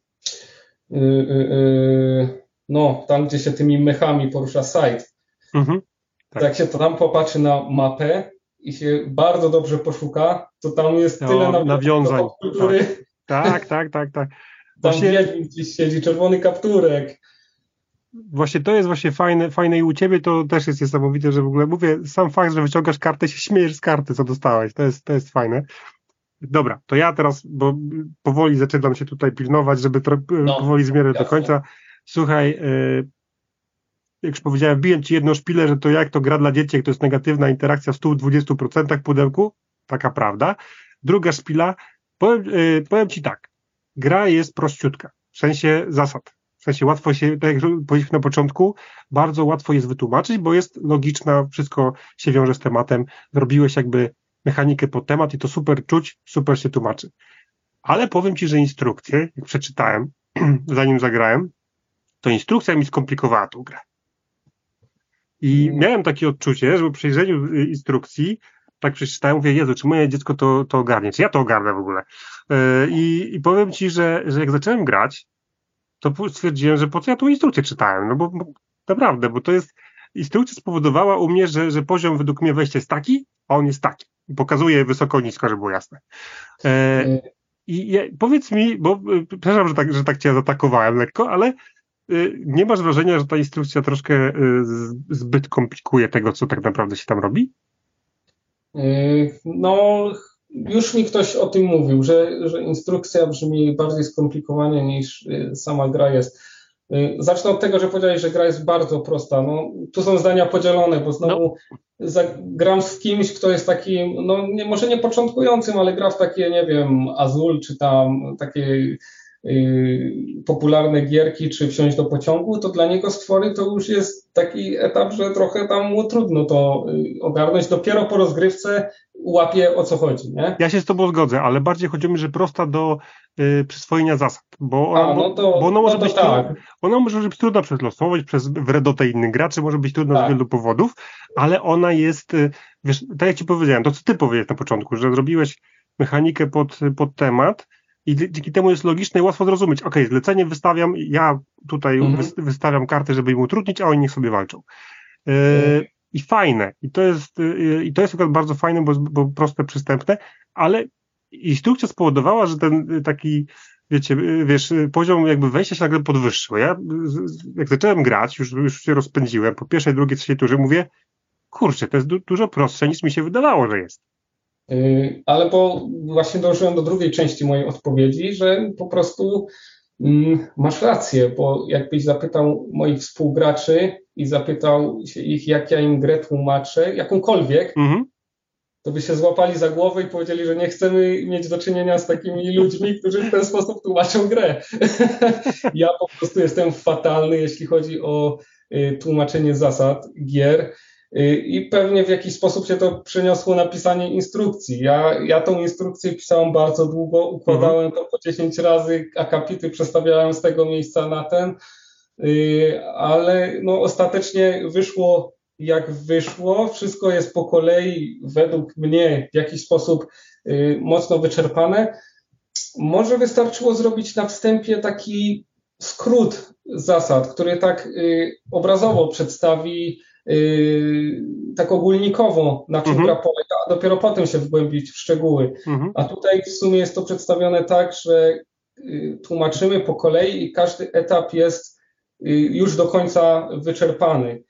yy, no, tam, gdzie się tymi mechami porusza site, mhm, tak. jak się to tam popatrzy na mapę i się bardzo dobrze poszuka, to tam jest no, tyle nawiązań. Kultury. Tak, tak, tak, tak. tak. Tam Właśnie... gdzieś siedzi, czerwony kapturek właśnie to jest właśnie fajne, fajne i u ciebie to też jest niesamowite, że w ogóle mówię, sam fakt, że wyciągasz kartę, się śmiejesz z karty, co dostałeś, to jest, to jest fajne. Dobra, to ja teraz, bo powoli zaczynam się tutaj pilnować, żeby no, powoli zmierzyć do końca. Słuchaj, yy, jak już powiedziałem, biję ci jedną szpilę, że to jak to gra dla dzieci, jak to jest negatywna interakcja w 120% pudełku, taka prawda. Druga szpila, powiem, yy, powiem ci tak, gra jest prościutka, w sensie zasad. W sensie łatwo się, tak jak powiedzieliśmy na początku, bardzo łatwo jest wytłumaczyć, bo jest logiczna, wszystko się wiąże z tematem. Zrobiłeś jakby mechanikę pod temat i to super czuć, super się tłumaczy. Ale powiem Ci, że instrukcję, jak przeczytałem, zanim zagrałem, to instrukcja mi skomplikowała tą grę. I mm. miałem takie odczucie, że po przejrzeniu y, instrukcji, tak przeczytałem, mówię, Jezu, czy moje dziecko to, to ogarnie, czy ja to ogarnę w ogóle. Y, I, i powiem Ci, że, że jak zacząłem grać, to stwierdziłem, że po co ja tą instrukcję czytałem, no bo, bo naprawdę, bo to jest, instrukcja spowodowała u mnie, że, że poziom według mnie wejścia jest taki, a on jest taki. Pokazuje wysoko, nisko, żeby było jasne. E, I powiedz mi, bo e, przepraszam, że tak, że tak cię zaatakowałem lekko, ale y, nie masz wrażenia, że ta instrukcja troszkę y, zbyt komplikuje tego, co tak naprawdę się tam robi? No, już mi ktoś o tym mówił, że, że instrukcja brzmi bardziej skomplikowanie niż y, sama gra jest. Y, zacznę od tego, że powiedziałeś, że gra jest bardzo prosta. No, tu są zdania podzielone, bo znowu no. gram z kimś, kto jest takim, no nie, może nie początkującym, ale gra w takie, nie wiem, Azul, czy tam takie Y, popularne gierki, czy wsiąść do pociągu, to dla niego stwory to już jest taki etap, że trochę tam mu trudno to ogarnąć. Dopiero po rozgrywce łapie o co chodzi. Nie? Ja się z Tobą zgodzę, ale bardziej chodzi mi, że prosta do y, przyswojenia zasad, bo ona, A, no to, bo ona, może, no być tak. ona może być trudna przetlosować przez wredotę innych graczy, może być trudna tak. z wielu powodów, ale ona jest, y, wiesz, tak jak Ci powiedziałem, to co Ty powiedziałeś na początku, że zrobiłeś mechanikę pod, pod temat, i dzięki temu jest logiczne i łatwo zrozumieć. Ok, zlecenie wystawiam, ja tutaj mhm. wystawiam karty, żeby im utrudnić, a oni niech sobie walczą. Yy, I fajne. I to jest, yy, i to jest bardzo fajne, bo, bo proste, przystępne, ale instrukcja spowodowała, że ten taki, wiecie, wiesz, poziom jakby wejścia się nagle podwyższył. Ja jak zacząłem grać, już, już się rozpędziłem, po pierwszej, drugiej, trzeciej turze mówię, kurczę, to jest du dużo prostsze niż mi się wydawało, że jest. Y, ale bo właśnie dążyłem do drugiej części mojej odpowiedzi, że po prostu masz rację, bo jakbyś zapytał moich współgraczy i zapytał się ich, jak ja im grę tłumaczę, jakąkolwiek, mhm. to by się złapali za głowę i powiedzieli, że nie chcemy mieć do czynienia z takimi ludźmi, którzy w ten sposób tłumaczą grę. ja po prostu jestem fatalny, jeśli chodzi o y, tłumaczenie zasad gier i pewnie w jakiś sposób się to przeniosło na pisanie instrukcji. Ja, ja tą instrukcję pisałem bardzo długo, układałem to po 10 razy, akapity przestawiałem z tego miejsca na ten, ale no ostatecznie wyszło jak wyszło. Wszystko jest po kolei, według mnie, w jakiś sposób mocno wyczerpane. Może wystarczyło zrobić na wstępie taki skrót zasad, który tak obrazowo przedstawi tak ogólnikowo, na czym mhm. gra polega, a dopiero potem się wgłębić w szczegóły. Mhm. A tutaj w sumie jest to przedstawione tak, że yy, tłumaczymy po kolei i każdy etap jest yy, już do końca wyczerpany.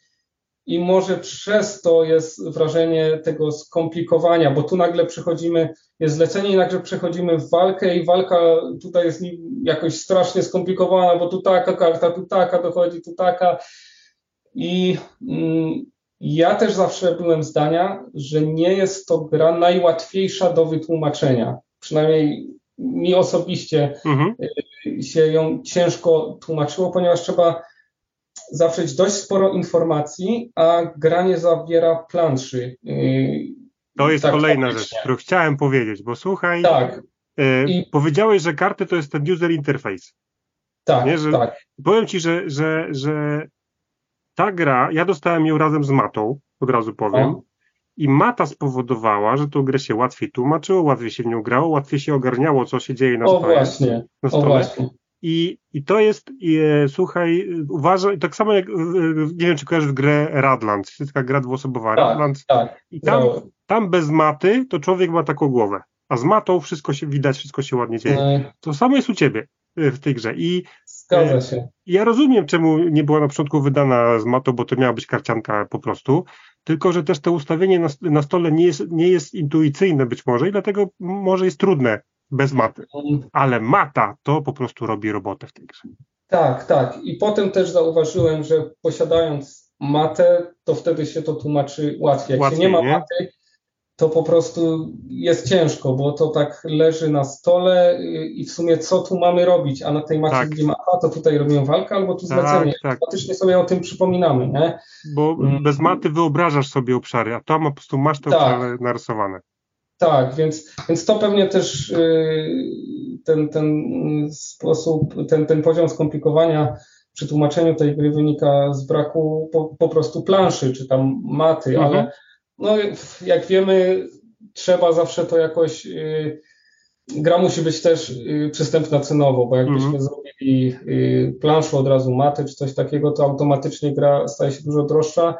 I może przez to jest wrażenie tego skomplikowania, bo tu nagle przechodzimy, jest zlecenie i nagle przechodzimy w walkę i walka tutaj jest jakoś strasznie skomplikowana, bo tu taka karta, tu taka dochodzi, tu taka i mm, ja też zawsze byłem zdania, że nie jest to gra najłatwiejsza do wytłumaczenia. Przynajmniej mi osobiście mhm. Y, się ją ciężko tłumaczyło, ponieważ trzeba zawrzeć dość sporo informacji, a gra nie zawiera planszy. Y, to jest tak kolejna rzecz, którą chciałem powiedzieć, bo słuchaj, tak. Y, I... powiedziałeś, że karty to jest ten user interface. Tak, nie? Że, tak. Powiem ci, że, że, że ta gra, ja dostałem ją razem z matą, od razu powiem. O. I mata spowodowała, że tą grę się łatwiej tłumaczyło, łatwiej się w nią grało, łatwiej się ogarniało, co się dzieje na stole. O właśnie, na stole. O właśnie. I, I to jest, e, słuchaj, uważam, tak samo jak, e, nie wiem, czy kojarzysz grę Radlands, jest taka gra dwuosobowa, tak, Radlands. Tak, I tam, tam bez maty to człowiek ma taką głowę, a z matą wszystko się widać, wszystko się ładnie dzieje. No. To samo jest u ciebie e, w tej grze. I Zgadza się. Ja rozumiem, czemu nie była na początku wydana z matą, bo to miała być karcianka po prostu, tylko że też to ustawienie na, na stole nie jest, nie jest intuicyjne być może i dlatego może jest trudne bez maty. Ale mata to po prostu robi robotę w tej grze. Tak, tak. I potem też zauważyłem, że posiadając matę, to wtedy się to tłumaczy łatwiej. Jak łatwiej, się nie ma nie? maty, to po prostu jest ciężko, bo to tak leży na stole i w sumie co tu mamy robić, a na tej macie tak. widzimy, a to tutaj robimy walkę, albo tu zlecenie. Tak, tak. Automatycznie sobie o tym przypominamy, nie? Bo mm. bez maty wyobrażasz sobie obszary, a tam po prostu masz te tak. obszary narysowane. Tak, więc, więc to pewnie też y, ten, ten sposób, ten, ten poziom skomplikowania przy tłumaczeniu tej gry wynika z braku po, po prostu planszy, czy tam maty, mhm. ale no, jak wiemy, trzeba zawsze to jakoś. Yy, gra musi być też yy, przystępna cenowo, bo jakbyśmy mm -hmm. zrobili yy, planszę od razu maty czy coś takiego, to automatycznie gra staje się dużo droższa.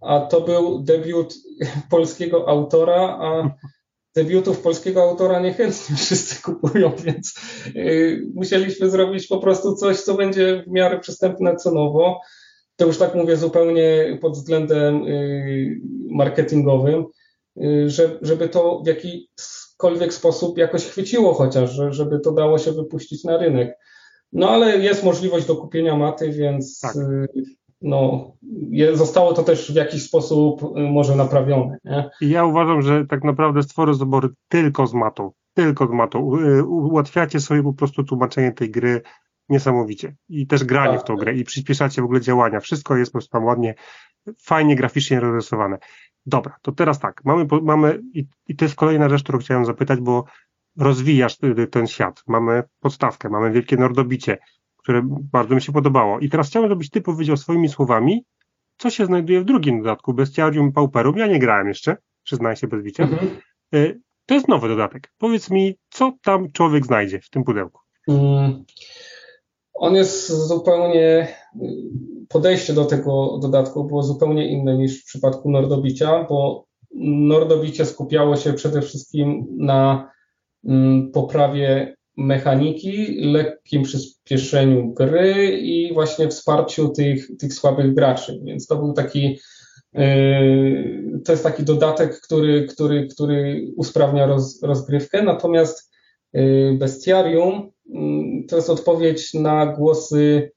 A to był debiut polskiego autora, a debiutów polskiego autora niechętnie wszyscy kupują, więc musieliśmy zrobić po prostu coś, co będzie w miarę przystępne cenowo to już tak mówię zupełnie pod względem y, marketingowym, y, żeby to w jakikolwiek sposób jakoś chwyciło chociaż, żeby to dało się wypuścić na rynek. No ale jest możliwość do kupienia maty, więc tak. Y, no, zostało to też w jakiś sposób może naprawione. Nie? Ja uważam, że tak naprawdę stworzę zabory tylko z matą. Tylko z matą. Ułatwiacie sobie po prostu tłumaczenie tej gry niesamowicie. I też granie tak. w tą grę i przyspieszacie w ogóle działania. Wszystko jest po prostu tam ładnie, fajnie graficznie rozrysowane. Dobra, to teraz tak, mamy, mamy i, i to jest kolejna rzecz, którą chciałem zapytać, bo rozwijasz ten świat. Mamy podstawkę, mamy wielkie nordobicie, które bardzo mi się podobało. I teraz chciałem, żebyś ty powiedział swoimi słowami, co się znajduje w drugim dodatku, Bestiarium Pauperum. Ja nie grałem jeszcze, przyznaję się bez bicia. Mhm. Y, to jest nowy dodatek. Powiedz mi, co tam człowiek znajdzie w tym pudełku? Hmm. On jest zupełnie, podejście do tego dodatku było zupełnie inne niż w przypadku Nordobicia, bo Nordobicie skupiało się przede wszystkim na mm, poprawie mechaniki, lekkim przyspieszeniu gry i właśnie wsparciu tych, tych słabych graczy. Więc to był taki, yy, to jest taki dodatek, który, który, który usprawnia roz, rozgrywkę. Natomiast Bestiarium Mm, to jest odpowiedź na głosy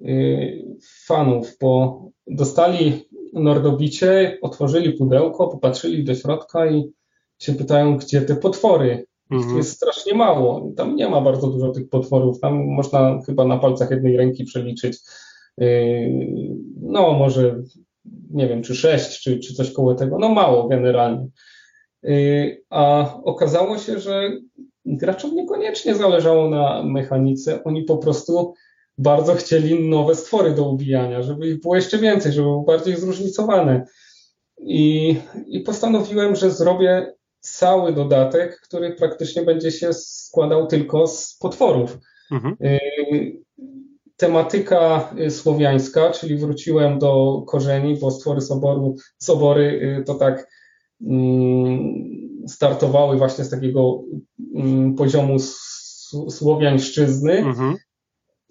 y, fanów, bo dostali Nordobicie, otworzyli pudełko, popatrzyli do środka i się pytają, gdzie te potwory. Mhm. jest strasznie mało. Tam nie ma bardzo dużo tych potworów. Tam można chyba na palcach jednej ręki przeliczyć. Y, no, może nie wiem, czy sześć, czy, czy coś koło tego, no mało generalnie. A okazało się, że graczom niekoniecznie zależało na mechanice, oni po prostu bardzo chcieli nowe stwory do ubijania, żeby ich było jeszcze więcej, żeby były bardziej zróżnicowane. I, I postanowiłem, że zrobię cały dodatek, który praktycznie będzie się składał tylko z potworów. Mhm. Y, tematyka słowiańska, czyli wróciłem do korzeni, bo stwory soboru, sobory y, to tak mm, startowały właśnie z takiego poziomu słowiańszczyzny. Mhm.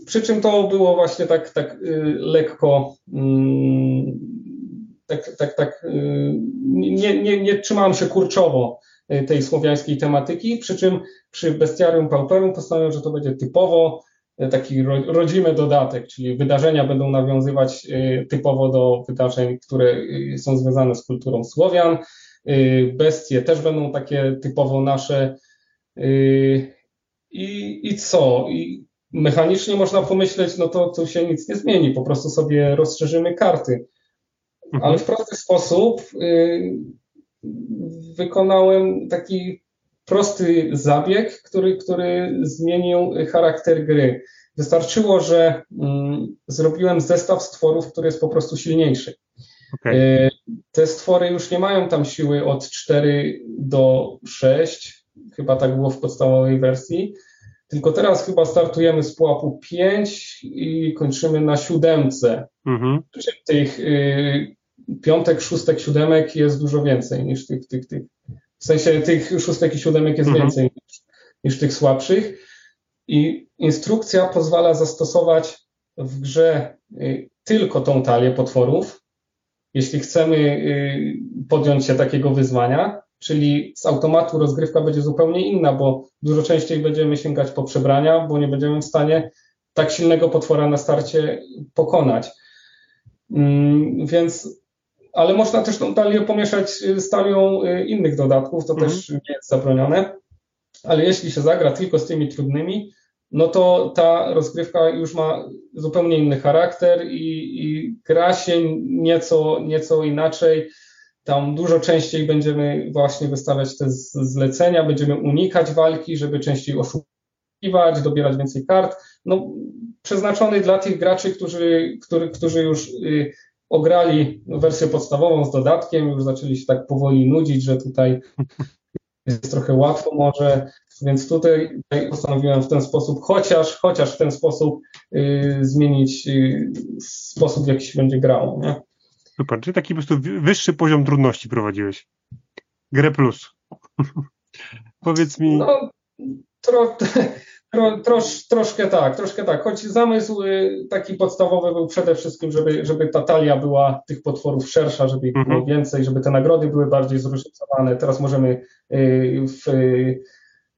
Przy czym to było właśnie tak, tak y, lekko, mm, tak, tak, tak nie, nie, nie trzymałem się kurczowo tej słowiańskiej tematyki, przy czym przy Bestiarium Pauperum postanowiłem, że to będzie typowo taki rodzimy dodatek, czyli wydarzenia będą nawiązywać typowo do wydarzeń, które są związane z kulturą Słowian. Bestie też będą takie typowo nasze. I, i co? I mechanicznie można pomyśleć, no to tu się nic nie zmieni, po prostu sobie rozszerzymy karty. Mhm. Ale w prosty sposób y, wykonałem taki prosty zabieg, który, który zmienił charakter gry. Wystarczyło, że mm, zrobiłem zestaw stworów, który jest po prostu silniejszy. Okay. Te stwory już nie mają tam siły od 4 do 6, chyba tak było w podstawowej wersji, tylko teraz chyba startujemy z pułapu 5 i kończymy na siódemce. Mhm. Tych y, piątek, szóstek, siódemek jest dużo więcej niż tych, tych, tych. W sensie tych szóstek i siódemek jest mhm. więcej niż, niż tych słabszych. I instrukcja pozwala zastosować w grze y, tylko tą talię potworów, jeśli chcemy y, podjąć się takiego wyzwania, czyli z automatu rozgrywka będzie zupełnie inna, bo dużo częściej będziemy sięgać po przebrania, bo nie będziemy w stanie tak silnego potwora na starcie pokonać. Mm, więc, ale można też tą talię pomieszać z talią y, innych dodatków, to mhm. też nie jest zabronione. Ale jeśli się zagra tylko z tymi trudnymi, no to ta rozgrywka już ma zupełnie inny charakter i, i gra się nieco, nieco inaczej tam dużo częściej będziemy właśnie wystawiać te zlecenia, będziemy unikać walki, żeby częściej oszukiwać, dobierać więcej kart. No, przeznaczony dla tych graczy, którzy, który, którzy już y, ograli wersję podstawową z dodatkiem, już zaczęli się tak powoli nudzić, że tutaj jest trochę łatwo może, więc tutaj postanowiłem w ten sposób, chociaż, chociaż w ten sposób y, zmienić y, sposób, w jaki się będzie grało. Nie? Super, czyli taki po prostu wyższy poziom trudności prowadziłeś. Grę plus. Powiedz mi. No, tro, tro, trosz, troszkę tak, troszkę tak. Choć zamysł y, taki podstawowy był przede wszystkim, żeby, żeby ta talia była tych potworów szersza, żeby ich było mhm. więcej, żeby te nagrody były bardziej zróżnicowane. Teraz możemy y, w,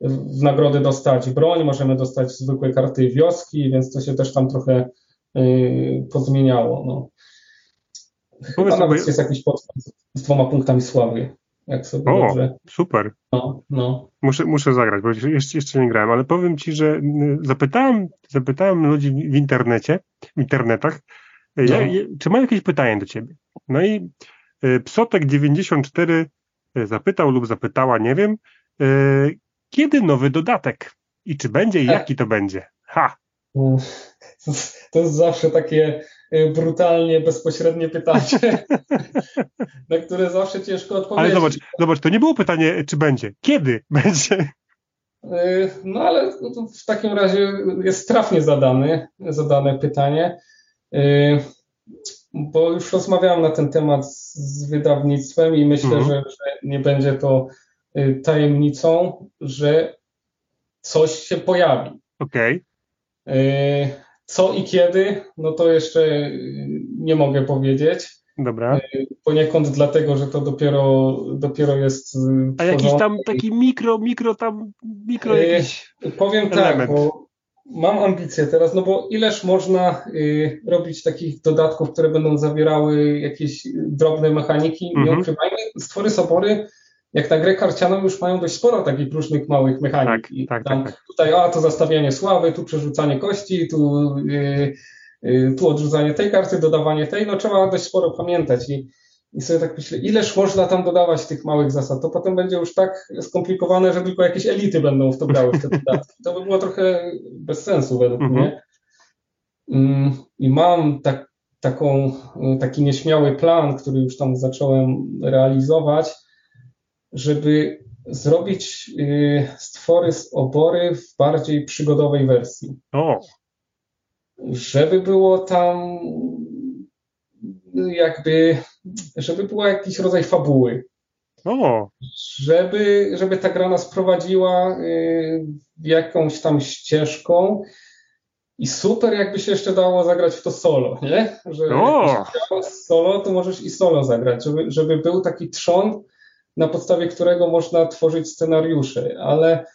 w nagrody dostać broń, możemy dostać zwykłe karty wioski, więc to się też tam trochę y, pozmieniało. No. Powiedz nawet sobie... jest jakiś podstęp z dwoma punktami sławy. Jak sobie o, dobrze. super. No, no. Muszę, muszę zagrać, bo jeszcze, jeszcze nie grałem, ale powiem ci, że zapytałem, zapytałem ludzi w internecie, w internetach, no. ja, czy mają jakieś pytanie do ciebie. No i y, Psotek94 y, zapytał lub zapytała, nie wiem, y, kiedy nowy dodatek i czy będzie i jaki to będzie? Ha! To jest zawsze takie Y, brutalnie, bezpośrednie pytanie, na które zawsze ciężko odpowiedzieć. Ale zobacz, zobacz, to nie było pytanie, czy będzie. Kiedy będzie? Y, no ale w takim razie jest trafnie zadane, zadane pytanie, y, bo już rozmawiałem na ten temat z wydawnictwem i myślę, mhm. że, że nie będzie to tajemnicą, że coś się pojawi. Okej. Okay. Co i kiedy, no to jeszcze y, nie mogę powiedzieć. Dobra. Y, poniekąd dlatego, że to dopiero, dopiero jest. Y, A jakiś tam taki mikro, mikro tam, mikro jakiś. Powiem tak, element. tak, bo mam ambicje teraz, no bo ileż można y, robić takich dodatków, które będą zawierały jakieś drobne mechaniki. Nie mhm. ukrywajmy, stwory sobory jak na grę karcianą już mają dość sporo takich różnych małych mechanik. Tak, I tak, tak, tak. Tutaj, a to zastawianie sławy, tu przerzucanie kości, tu yy, y, tu odrzucanie tej karty, dodawanie tej, no trzeba dość sporo pamiętać i, i sobie tak myślę, ileż można tam dodawać tych małych zasad, to potem będzie już tak skomplikowane, że tylko jakieś elity będą w to grały w te dodatki. To by było trochę bez sensu według mhm. mnie. Mm, I mam tak, taką, taki nieśmiały plan, który już tam zacząłem realizować, żeby zrobić y, stwory z obory w bardziej przygodowej wersji. O. Żeby było tam jakby, żeby było jakiś rodzaj fabuły. O. Żeby, żeby ta gra nas prowadziła y, jakąś tam ścieżką i super jakby się jeszcze dało zagrać w to solo, nie? Że o. solo, to możesz i solo zagrać, żeby, żeby był taki trzon, na podstawie którego można tworzyć scenariusze, ale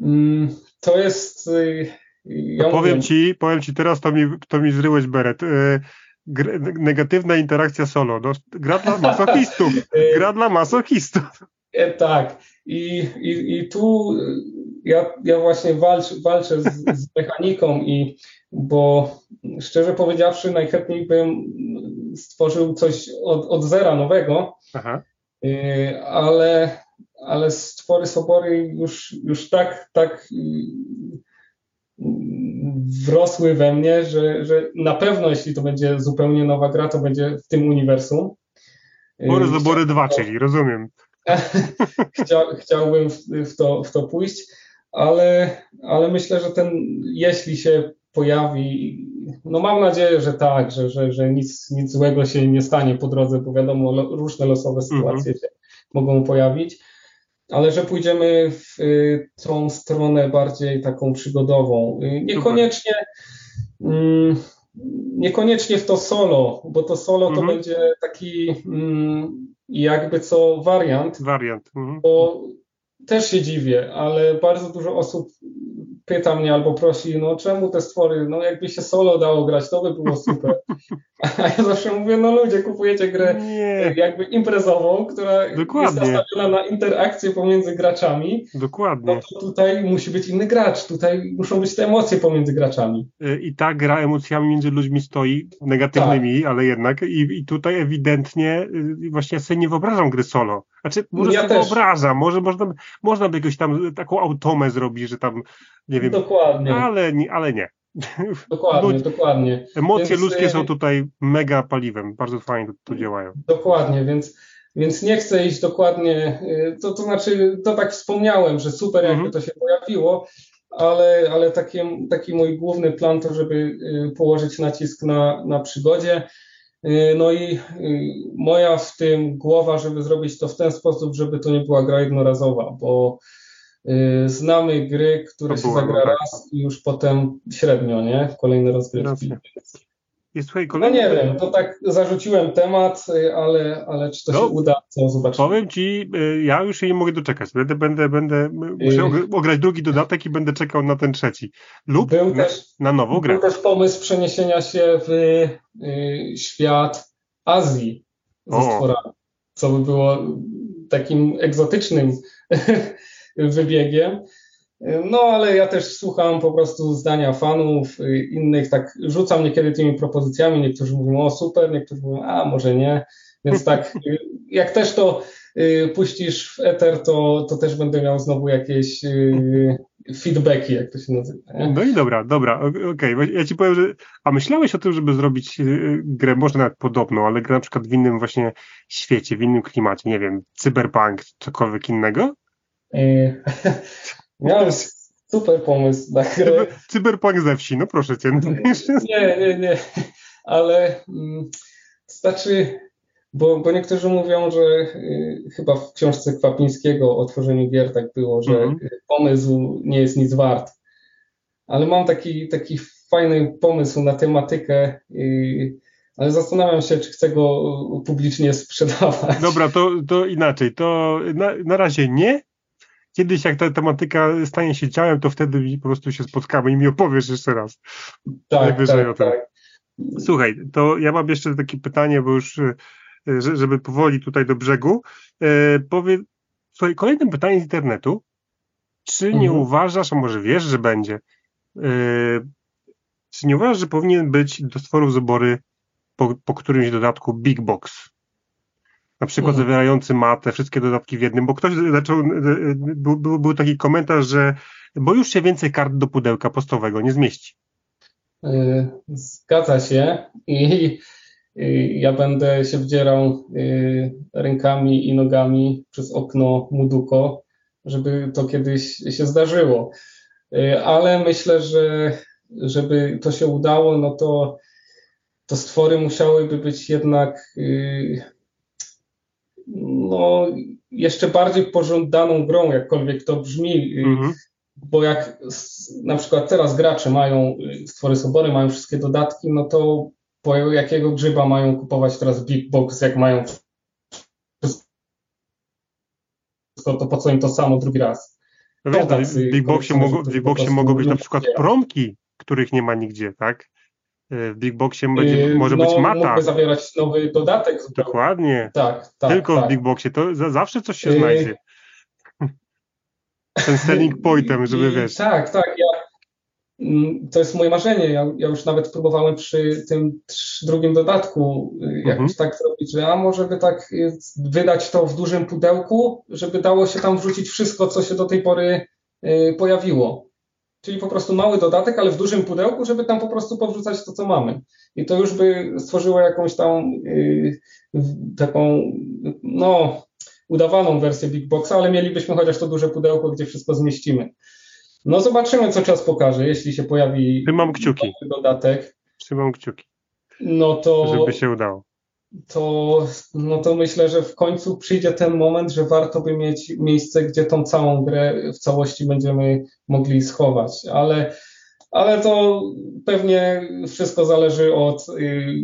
mm, to jest. Y, ja powiem ci, powiem ci teraz, to mi, to mi zryłeś beret. Y, negatywna interakcja solo. No, gra dla masochistów. Gra dla masochistów. E, tak. I, i, i tu ja, ja właśnie walcz, walczę z, z mechaniką i bo szczerze powiedziawszy, najchętniej bym stworzył coś od, od zera nowego. Aha. Y, ale, ale stwory sobory już, już tak, tak y, wrosły we mnie, że, że na pewno jeśli to będzie zupełnie nowa gra, to będzie w tym uniwersum. Spory Sobory 2, czyli rozumiem. Chcia, chciałbym w, w, to, w to pójść, ale, ale myślę, że ten, jeśli się pojawi, no mam nadzieję, że tak, że, że, że nic, nic złego się nie stanie po drodze, bo wiadomo, różne losowe mhm. sytuacje mm -hmm. się mogą pojawić, ale że pójdziemy w y, tą stronę bardziej taką przygodową. Y, niekoniecznie, mm, niekoniecznie w to solo, bo to solo to mhm. będzie taki mm, jakby co wariant. Wariant. Mm -hmm. Bo też się dziwię, ale bardzo dużo osób pyta mnie albo prosi, no czemu te stwory, no jakby się solo dało grać, to by było super. A ja zawsze mówię, no ludzie, kupujecie grę Nie. jakby imprezową, która Dokładnie. jest nastawiona na interakcję pomiędzy graczami. Dokładnie. No to tutaj musi być inny gracz, tutaj muszą być te emocje pomiędzy graczami. Y, I ta gra emocjami między ludźmi stoi, negatywnymi, tak. ale jednak i, i tutaj ewidentnie y, właśnie sobie nie wyobrażam gry solo. Znaczy, może ja sobie też. wyobrażam, może można, można by jakąś tam taką automę zrobić, że tam nie wiem. Dokładnie. Ale, ale nie. Dokładnie, dokładnie. Emocje więc, ludzkie są y, tutaj mega paliwem, bardzo fajnie tu, tu działają. Dokładnie, więc, więc nie chcę iść dokładnie, y, to, to znaczy, to tak wspomniałem, że super jakby mhm. to się pojawiło, ale, ale taki, taki mój główny plan to, żeby y, położyć nacisk na, na przygodzie. No i moja w tym głowa, żeby zrobić to w ten sposób, żeby to nie była gra jednorazowa, bo Y, znamy gry, które się zagra tak. raz i już potem średnio, nie? Kolejne rozgrywki. Jest, słuchaj, kolejny... No nie wiem, to tak zarzuciłem temat, y, ale, ale czy to no, się uda, to zobaczymy. Powiem Ci, y, ja już się nie mogę doczekać. Będę, będę, będę muszę ograć drugi dodatek i będę czekał na ten trzeci. Lub był na, też, na nową grę. Był też pomysł przeniesienia się w y, świat Azji ze o. stworami, co by było takim egzotycznym wybiegiem. No, ale ja też słucham po prostu zdania fanów, innych, tak rzucam niekiedy tymi propozycjami. Niektórzy mówią, o super, niektórzy mówią, a może nie. Więc tak, jak też to y, puścisz w Ether, to, to też będę miał znowu jakieś y, feedbacki, jak to się nazywa. Nie? No i dobra, dobra, okej. Okay. Ja ci powiem, że. A myślałeś o tym, żeby zrobić y, grę, może nawet podobną, ale grę na przykład w innym właśnie świecie, w innym klimacie, nie wiem, cyberpunk, cokolwiek innego? Miałem super pomysł na grę. Cyberpunk ze wsi, no proszę cię. Nie, nie, nie, ale mm, znaczy, bo, bo niektórzy mówią, że y, chyba w książce Kwapińskiego o tworzeniu gier tak było, że mhm. pomysł nie jest nic wart. Ale mam taki, taki fajny pomysł na tematykę, y, ale zastanawiam się, czy chcę go publicznie sprzedawać. Dobra, to, to inaczej. To na, na razie nie, kiedyś jak ta tematyka stanie się ciałem, to wtedy po prostu się spotkamy i mi opowiesz jeszcze raz. Tak, Najwyżej tak. Tak. Słuchaj, to ja mam jeszcze takie pytanie, bo już e, żeby powoli tutaj do brzegu. E, powie, słuchaj, kolejne pytanie z internetu. Czy nie mhm. uważasz, a może wiesz, że będzie, e, Czy nie uważasz, że powinien być do stworów z obory po, po którymś dodatku Big Box? Na przykład hmm. zawierający matę, wszystkie dodatki w jednym, bo ktoś zaczął, e, e, był, był, był taki komentarz, że bo już się więcej kart do pudełka postowego nie zmieści. E, zgadza się i ja będę się wdzierał rękami i nogami przez okno Muduko, żeby to kiedyś się zdarzyło. Ale myślę, że żeby to się udało, no to, to stwory musiałyby być jednak no, jeszcze bardziej pożądaną grą, jakkolwiek to brzmi, mhm. bo jak na przykład teraz gracze mają, stwory sobory mają wszystkie dodatki, no to po jakiego grzyba mają kupować teraz Big Box, jak mają wszystko, to po co im to samo drugi raz? No wiesz, no, w Big Boxie, mogą, Big Boxie mogą być na przykład promki, których nie ma nigdzie, tak? W Big Boxie będzie, yy, może no, być mata. Mógłby zawierać nowy dodatek. Zupełnie. Dokładnie. Tak, tak. Tylko tak. w Big Boxie, to za, zawsze coś się yy... znajdzie. Ten selling pointem, żeby wiesz. Tak, tak. Ja, mm, to jest moje marzenie. Ja, ja, już nawet próbowałem przy tym drugim dodatku y, jakoś mhm. tak zrobić, że a może by tak y, wydać to w dużym pudełku, żeby dało się tam wrzucić wszystko, co się do tej pory y, pojawiło. Czyli po prostu mały dodatek, ale w dużym pudełku, żeby tam po prostu powrzucać to, co mamy. I to już by stworzyło jakąś tam yy, taką, no, udawaną wersję Big Boxa, ale mielibyśmy chociaż to duże pudełko, gdzie wszystko zmieścimy. No zobaczymy, co czas pokaże, jeśli się pojawi Trzymam kciuki. dodatek. Trzymam kciuki. No to... Żeby się udało to, no to myślę, że w końcu przyjdzie ten moment, że warto by mieć miejsce, gdzie tą całą grę w całości będziemy mogli schować, ale, ale to pewnie wszystko zależy od. Yy,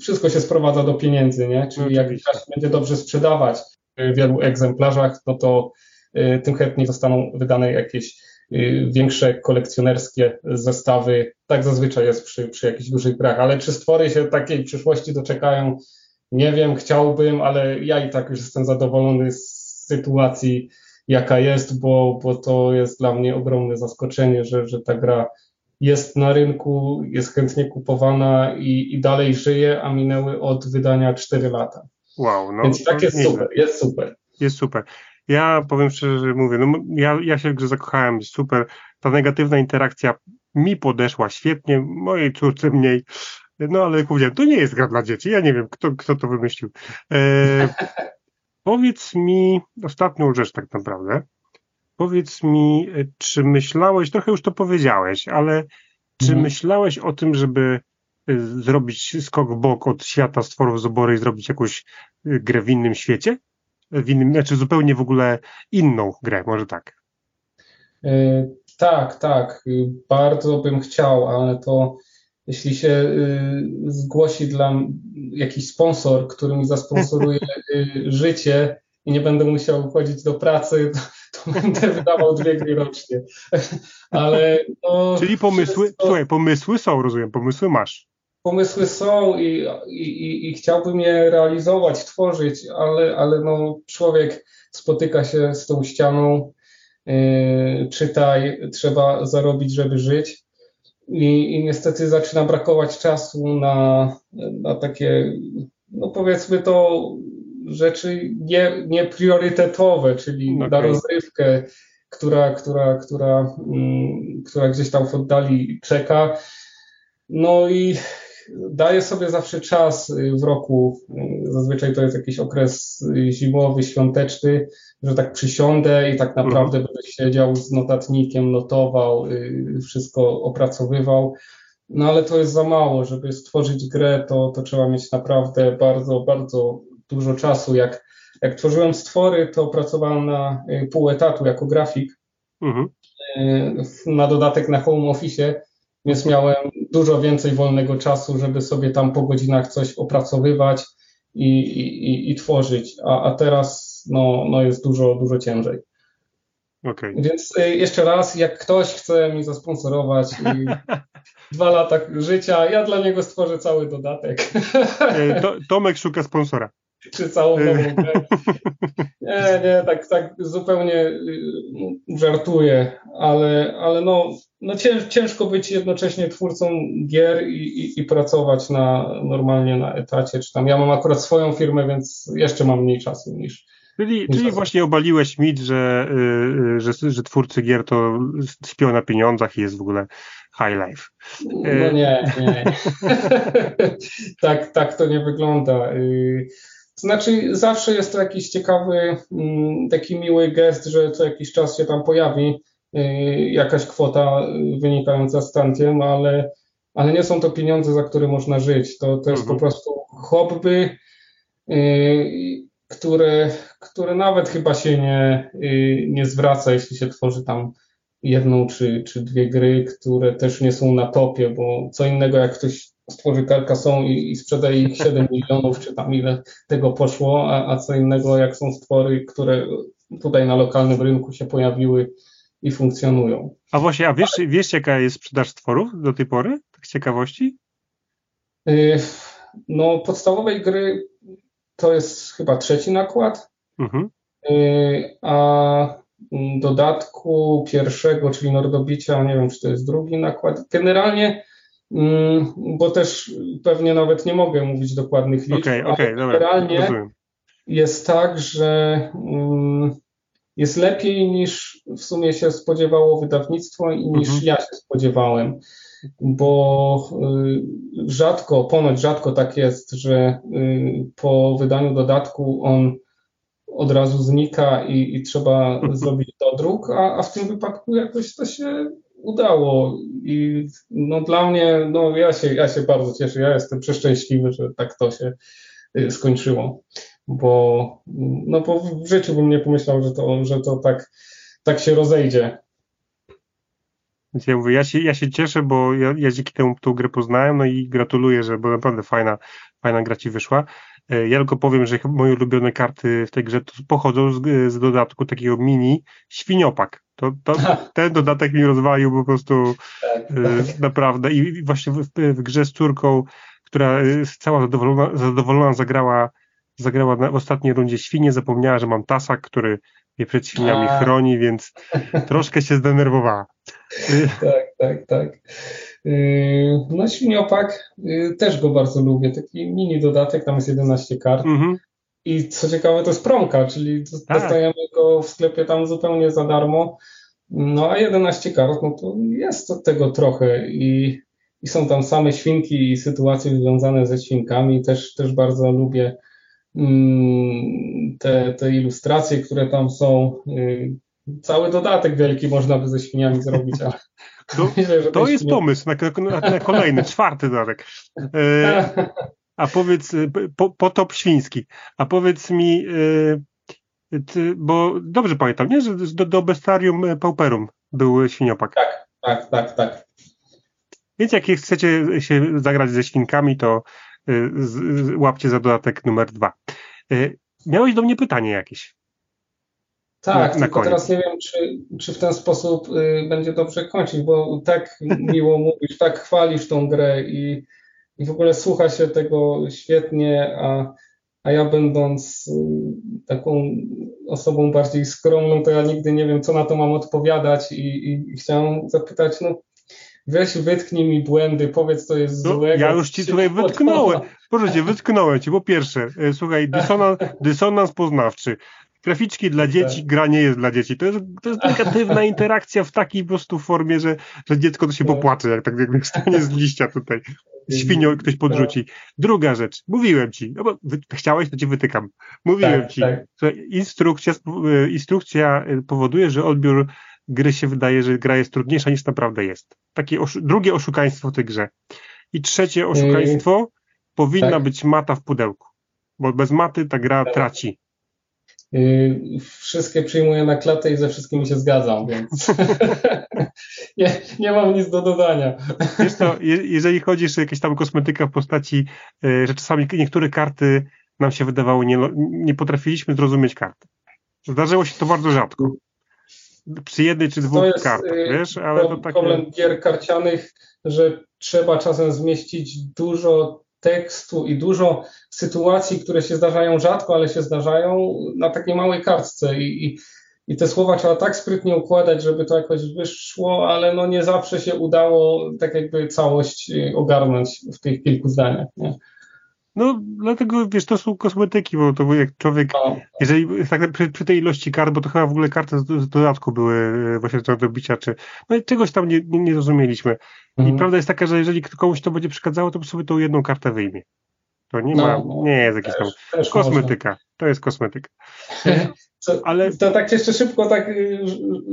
wszystko się sprowadza do pieniędzy, nie? Czyli jak gra będzie dobrze sprzedawać w wielu egzemplarzach, no to yy, tym chętniej zostaną wydane jakieś Y, większe kolekcjonerskie zestawy. Tak zazwyczaj jest przy, przy jakichś dużych grach, ale czy stwory się takiej przyszłości doczekają? Nie wiem, chciałbym, ale ja i tak już jestem zadowolony z sytuacji, jaka jest, bo, bo to jest dla mnie ogromne zaskoczenie, że, że ta gra jest na rynku, jest chętnie kupowana i, i dalej żyje, a minęły od wydania 4 lata. Wow, no, Więc tak jest super, jest super. Jest super. Ja powiem szczerze, że mówię, no ja, ja się w grze zakochałem, super. Ta negatywna interakcja mi podeszła świetnie, mojej córce mniej. No ale jak mówiłem, to nie jest gra dla dzieci. Ja nie wiem, kto, kto to wymyślił. E, powiedz mi ostatnią rzecz tak naprawdę. Powiedz mi, e, czy myślałeś, trochę już to powiedziałeś, ale czy mhm. myślałeś o tym, żeby e, zrobić skok w bok od świata stworów z obory i zrobić jakąś e, grę w innym świecie? W innym, znaczy zupełnie w ogóle inną grę, może tak. Yy, tak, tak. Bardzo bym chciał, ale to jeśli się yy, zgłosi dla jakiś sponsor, który mi zasponsoruje yy, życie i nie będę musiał chodzić do pracy, to, to będę wydawał dwie gry rocznie. Ale no, Czyli pomysły, wszystko... słuchaj, pomysły są, rozumiem, pomysły masz pomysły są i, i, i chciałbym je realizować, tworzyć, ale, ale no, człowiek spotyka się z tą ścianą, yy, czytaj, trzeba zarobić, żeby żyć. I, I, niestety zaczyna brakować czasu na, na takie, no powiedzmy to, rzeczy nie, nie priorytetowe, czyli okay. na rozrywkę, która, która, która, mm, która gdzieś tam w oddali czeka. No i daję sobie zawsze czas y, w roku, y, zazwyczaj to jest jakiś okres y, zimowy, świąteczny, że tak przysiądę i tak mhm. naprawdę będę siedział z notatnikiem, notował, wszystko opracowywał. No ale to jest za mało, żeby stworzyć grę, to, to trzeba mieć naprawdę bardzo, bardzo dużo czasu. Jak, jak tworzyłem stwory, to pracowałem na pół etatu jako grafik. Mhm. Na dodatek na home office więc miałem dużo więcej wolnego czasu, żeby sobie tam po godzinach coś opracowywać i, i, i tworzyć, a, a teraz no, no jest dużo, dużo ciężej. Okay. Więc y, jeszcze raz, jak ktoś chce mi zasponsorować dwa lata życia, ja dla niego stworzę cały dodatek. To, Tomek szuka sponsora. Czy całą nową grę. Nie, nie, tak, tak zupełnie y, żartuję, ale, ale no, no ciężko być jednocześnie twórcą gier i, i, i, pracować na, normalnie na etacie, czy tam ja mam akurat swoją firmę, więc jeszcze mam mniej czasu niż, Czyli, czyli właśnie obaliłeś mit, że, yy, że, że twórcy gier to śpią na pieniądzach i jest w ogóle high life. No nie, nie. tak, tak to nie wygląda. Y, znaczy, zawsze jest to jakiś ciekawy, mm, taki miły gest, że co jakiś czas się tam pojawi y, jakaś kwota wynikająca z tantiem, ale, ale nie są to pieniądze, za które można żyć. To, to jest mhm. po prostu hobby, y, które, które nawet chyba się nie, nie zwraca, jeśli się tworzy tam jedną czy, czy dwie gry, które też nie są na topie, bo co innego jak ktoś stworzy Carcassonne i, i sprzedaje ich 7 milionów, czy tam ile tego poszło, a, a co innego jak są stwory, które tutaj na lokalnym rynku się pojawiły i funkcjonują. A właśnie, a wiesz, wiesz jaka jest sprzedaż stworów do tej pory? Tak z ciekawości? Y, no, podstawowej gry to jest chyba trzeci nakład, mhm. Y, a dodatku pierwszego, czyli Nordobicia, nie wiem, czy to jest drugi nakład. Generalnie, bo też pewnie nawet nie mogę mówić dokładnych liczb, okay, okay, ale generalnie dobra, jest tak, że mm, jest lepiej niż w sumie się spodziewało wydawnictwo i niż mhm. ja się spodziewałem, bo y, rzadko, ponoć rzadko tak jest, że y, po wydaniu dodatku on od razu znika i, i trzeba zrobić dodruk, a, a w tym wypadku jakoś to się udało i no dla mnie, no ja się, ja się bardzo cieszę, ja jestem przeszczęśliwy, że tak to się y, skończyło, bo, no bo w życiu bym nie pomyślał, że to, że to tak, tak się rozejdzie. Ja, mówię, ja, się, ja się cieszę, bo ja, ja dzięki temu tą grę poznałem, no i gratuluję, że bo naprawdę fajna, fajna gra ci wyszła. E, ja tylko powiem, że moje ulubione karty w tej grze pochodzą z, z dodatku takiego mini świniopak. To, to, ten dodatek mi rozwalił po prostu tak, e, tak. naprawdę i właśnie w, w, grze z córką, która jest cała zadowolona, zadowolona zagrała, zagrała na, w ostatniej rundzie świnie, zapomniała, że mam tasak, który mnie przed świniami A. chroni, więc troszkę się zdenerwowała. tak, tak, tak. Yy, no świniopak też go bardzo lubię. Taki mini dodatek, tam jest 11 kart. Mhm. I co ciekawe, to jest promka, czyli tak. dostajemy go w sklepie tam zupełnie za darmo. No a 11 kart, no to jest tego trochę i, i są tam same świnki i sytuacje związane ze świnkami. Też, też bardzo lubię mm, te, te ilustracje, które tam są. Yy, cały dodatek wielki można by ze świniami zrobić, ale to, Myślę, to jest pomysł na, na, na kolejny, czwarty dodatek. E, a powiedz, e, po, potop świński, a powiedz mi, e, ty, bo dobrze pamiętam, nie, że do, do Bestarium Pauperum był świniopak. Tak, tak, tak, tak. Więc jak chcecie się zagrać ze świnkami, to z, z, łapcie za dodatek numer dwa. Miałeś do mnie pytanie jakieś. Tak, na, tylko teraz nie wiem, czy, czy w ten sposób y, będzie dobrze kończyć, bo tak miło mówisz, tak chwalisz tą grę i, i w ogóle słucha się tego świetnie, a, a ja będąc y, taką osobą bardziej skromną, to ja nigdy nie wiem, co na to mam odpowiadać i, i, i chciałem zapytać, no weź wytknij mi błędy, powiedz co jest no, złego. Ja już ci tutaj wytknąłem, proszę cię, wytknąłem ci, po pierwsze, y, słuchaj, dysonans, dysonans poznawczy, graficzki dla dzieci, tak. gra nie jest dla dzieci. To jest, to jest negatywna interakcja w takiej po prostu formie, że, że dziecko to się tak. popłacze, jak tak jak stanie z liścia tutaj. Świnią ktoś podrzuci. Druga rzecz, mówiłem ci, no bo chciałeś, to ci wytykam. Mówiłem tak, ci, tak. że instrukcja, e, instrukcja e, powoduje, że odbiór gry się wydaje, że gra jest trudniejsza niż naprawdę jest. Takie oszu drugie oszukaństwo w tej grze. I trzecie oszukaństwo, yy, powinna tak. być mata w pudełku. Bo bez maty ta gra tak. traci. Yy, wszystkie przyjmuję na klatę i ze wszystkimi się zgadzam, więc nie, nie mam nic do dodania. Wiesz co, jeżeli chodzi o jakieś tam kosmetyka w postaci, yy, że czasami niektóre karty nam się wydawały, nie, nie potrafiliśmy zrozumieć karty. Zdarzyło się to bardzo rzadko. Przy jednej czy dwóch jest, kartach, yy, wiesz, ale to, to takie... Problem gier karcianych, że trzeba czasem zmieścić dużo tekstu i dużo sytuacji, które się zdarzają rzadko, ale się zdarzają na takiej małej kartce i, i, i te słowa trzeba tak sprytnie układać, żeby to jakoś wyszło, ale no nie zawsze się udało tak jakby całość ogarnąć w tych kilku zdaniach. Nie? No, dlatego, wiesz, to są kosmetyki, bo to jak człowiek, no. jeżeli tak przy, przy, tej ilości kart, bo to chyba w ogóle karty z, z dodatku były e, właśnie do bicia, czy, no czegoś tam nie, nie, nie rozumieliśmy. Mhm. I prawda jest taka, że jeżeli komuś to będzie przeszkadzało, to sobie tą jedną kartę wyjmie. To nie ma, no, nie jest jakiś tam, też kosmetyka, to jest kosmetyka. Co, Ale... To tak jeszcze szybko, tak y,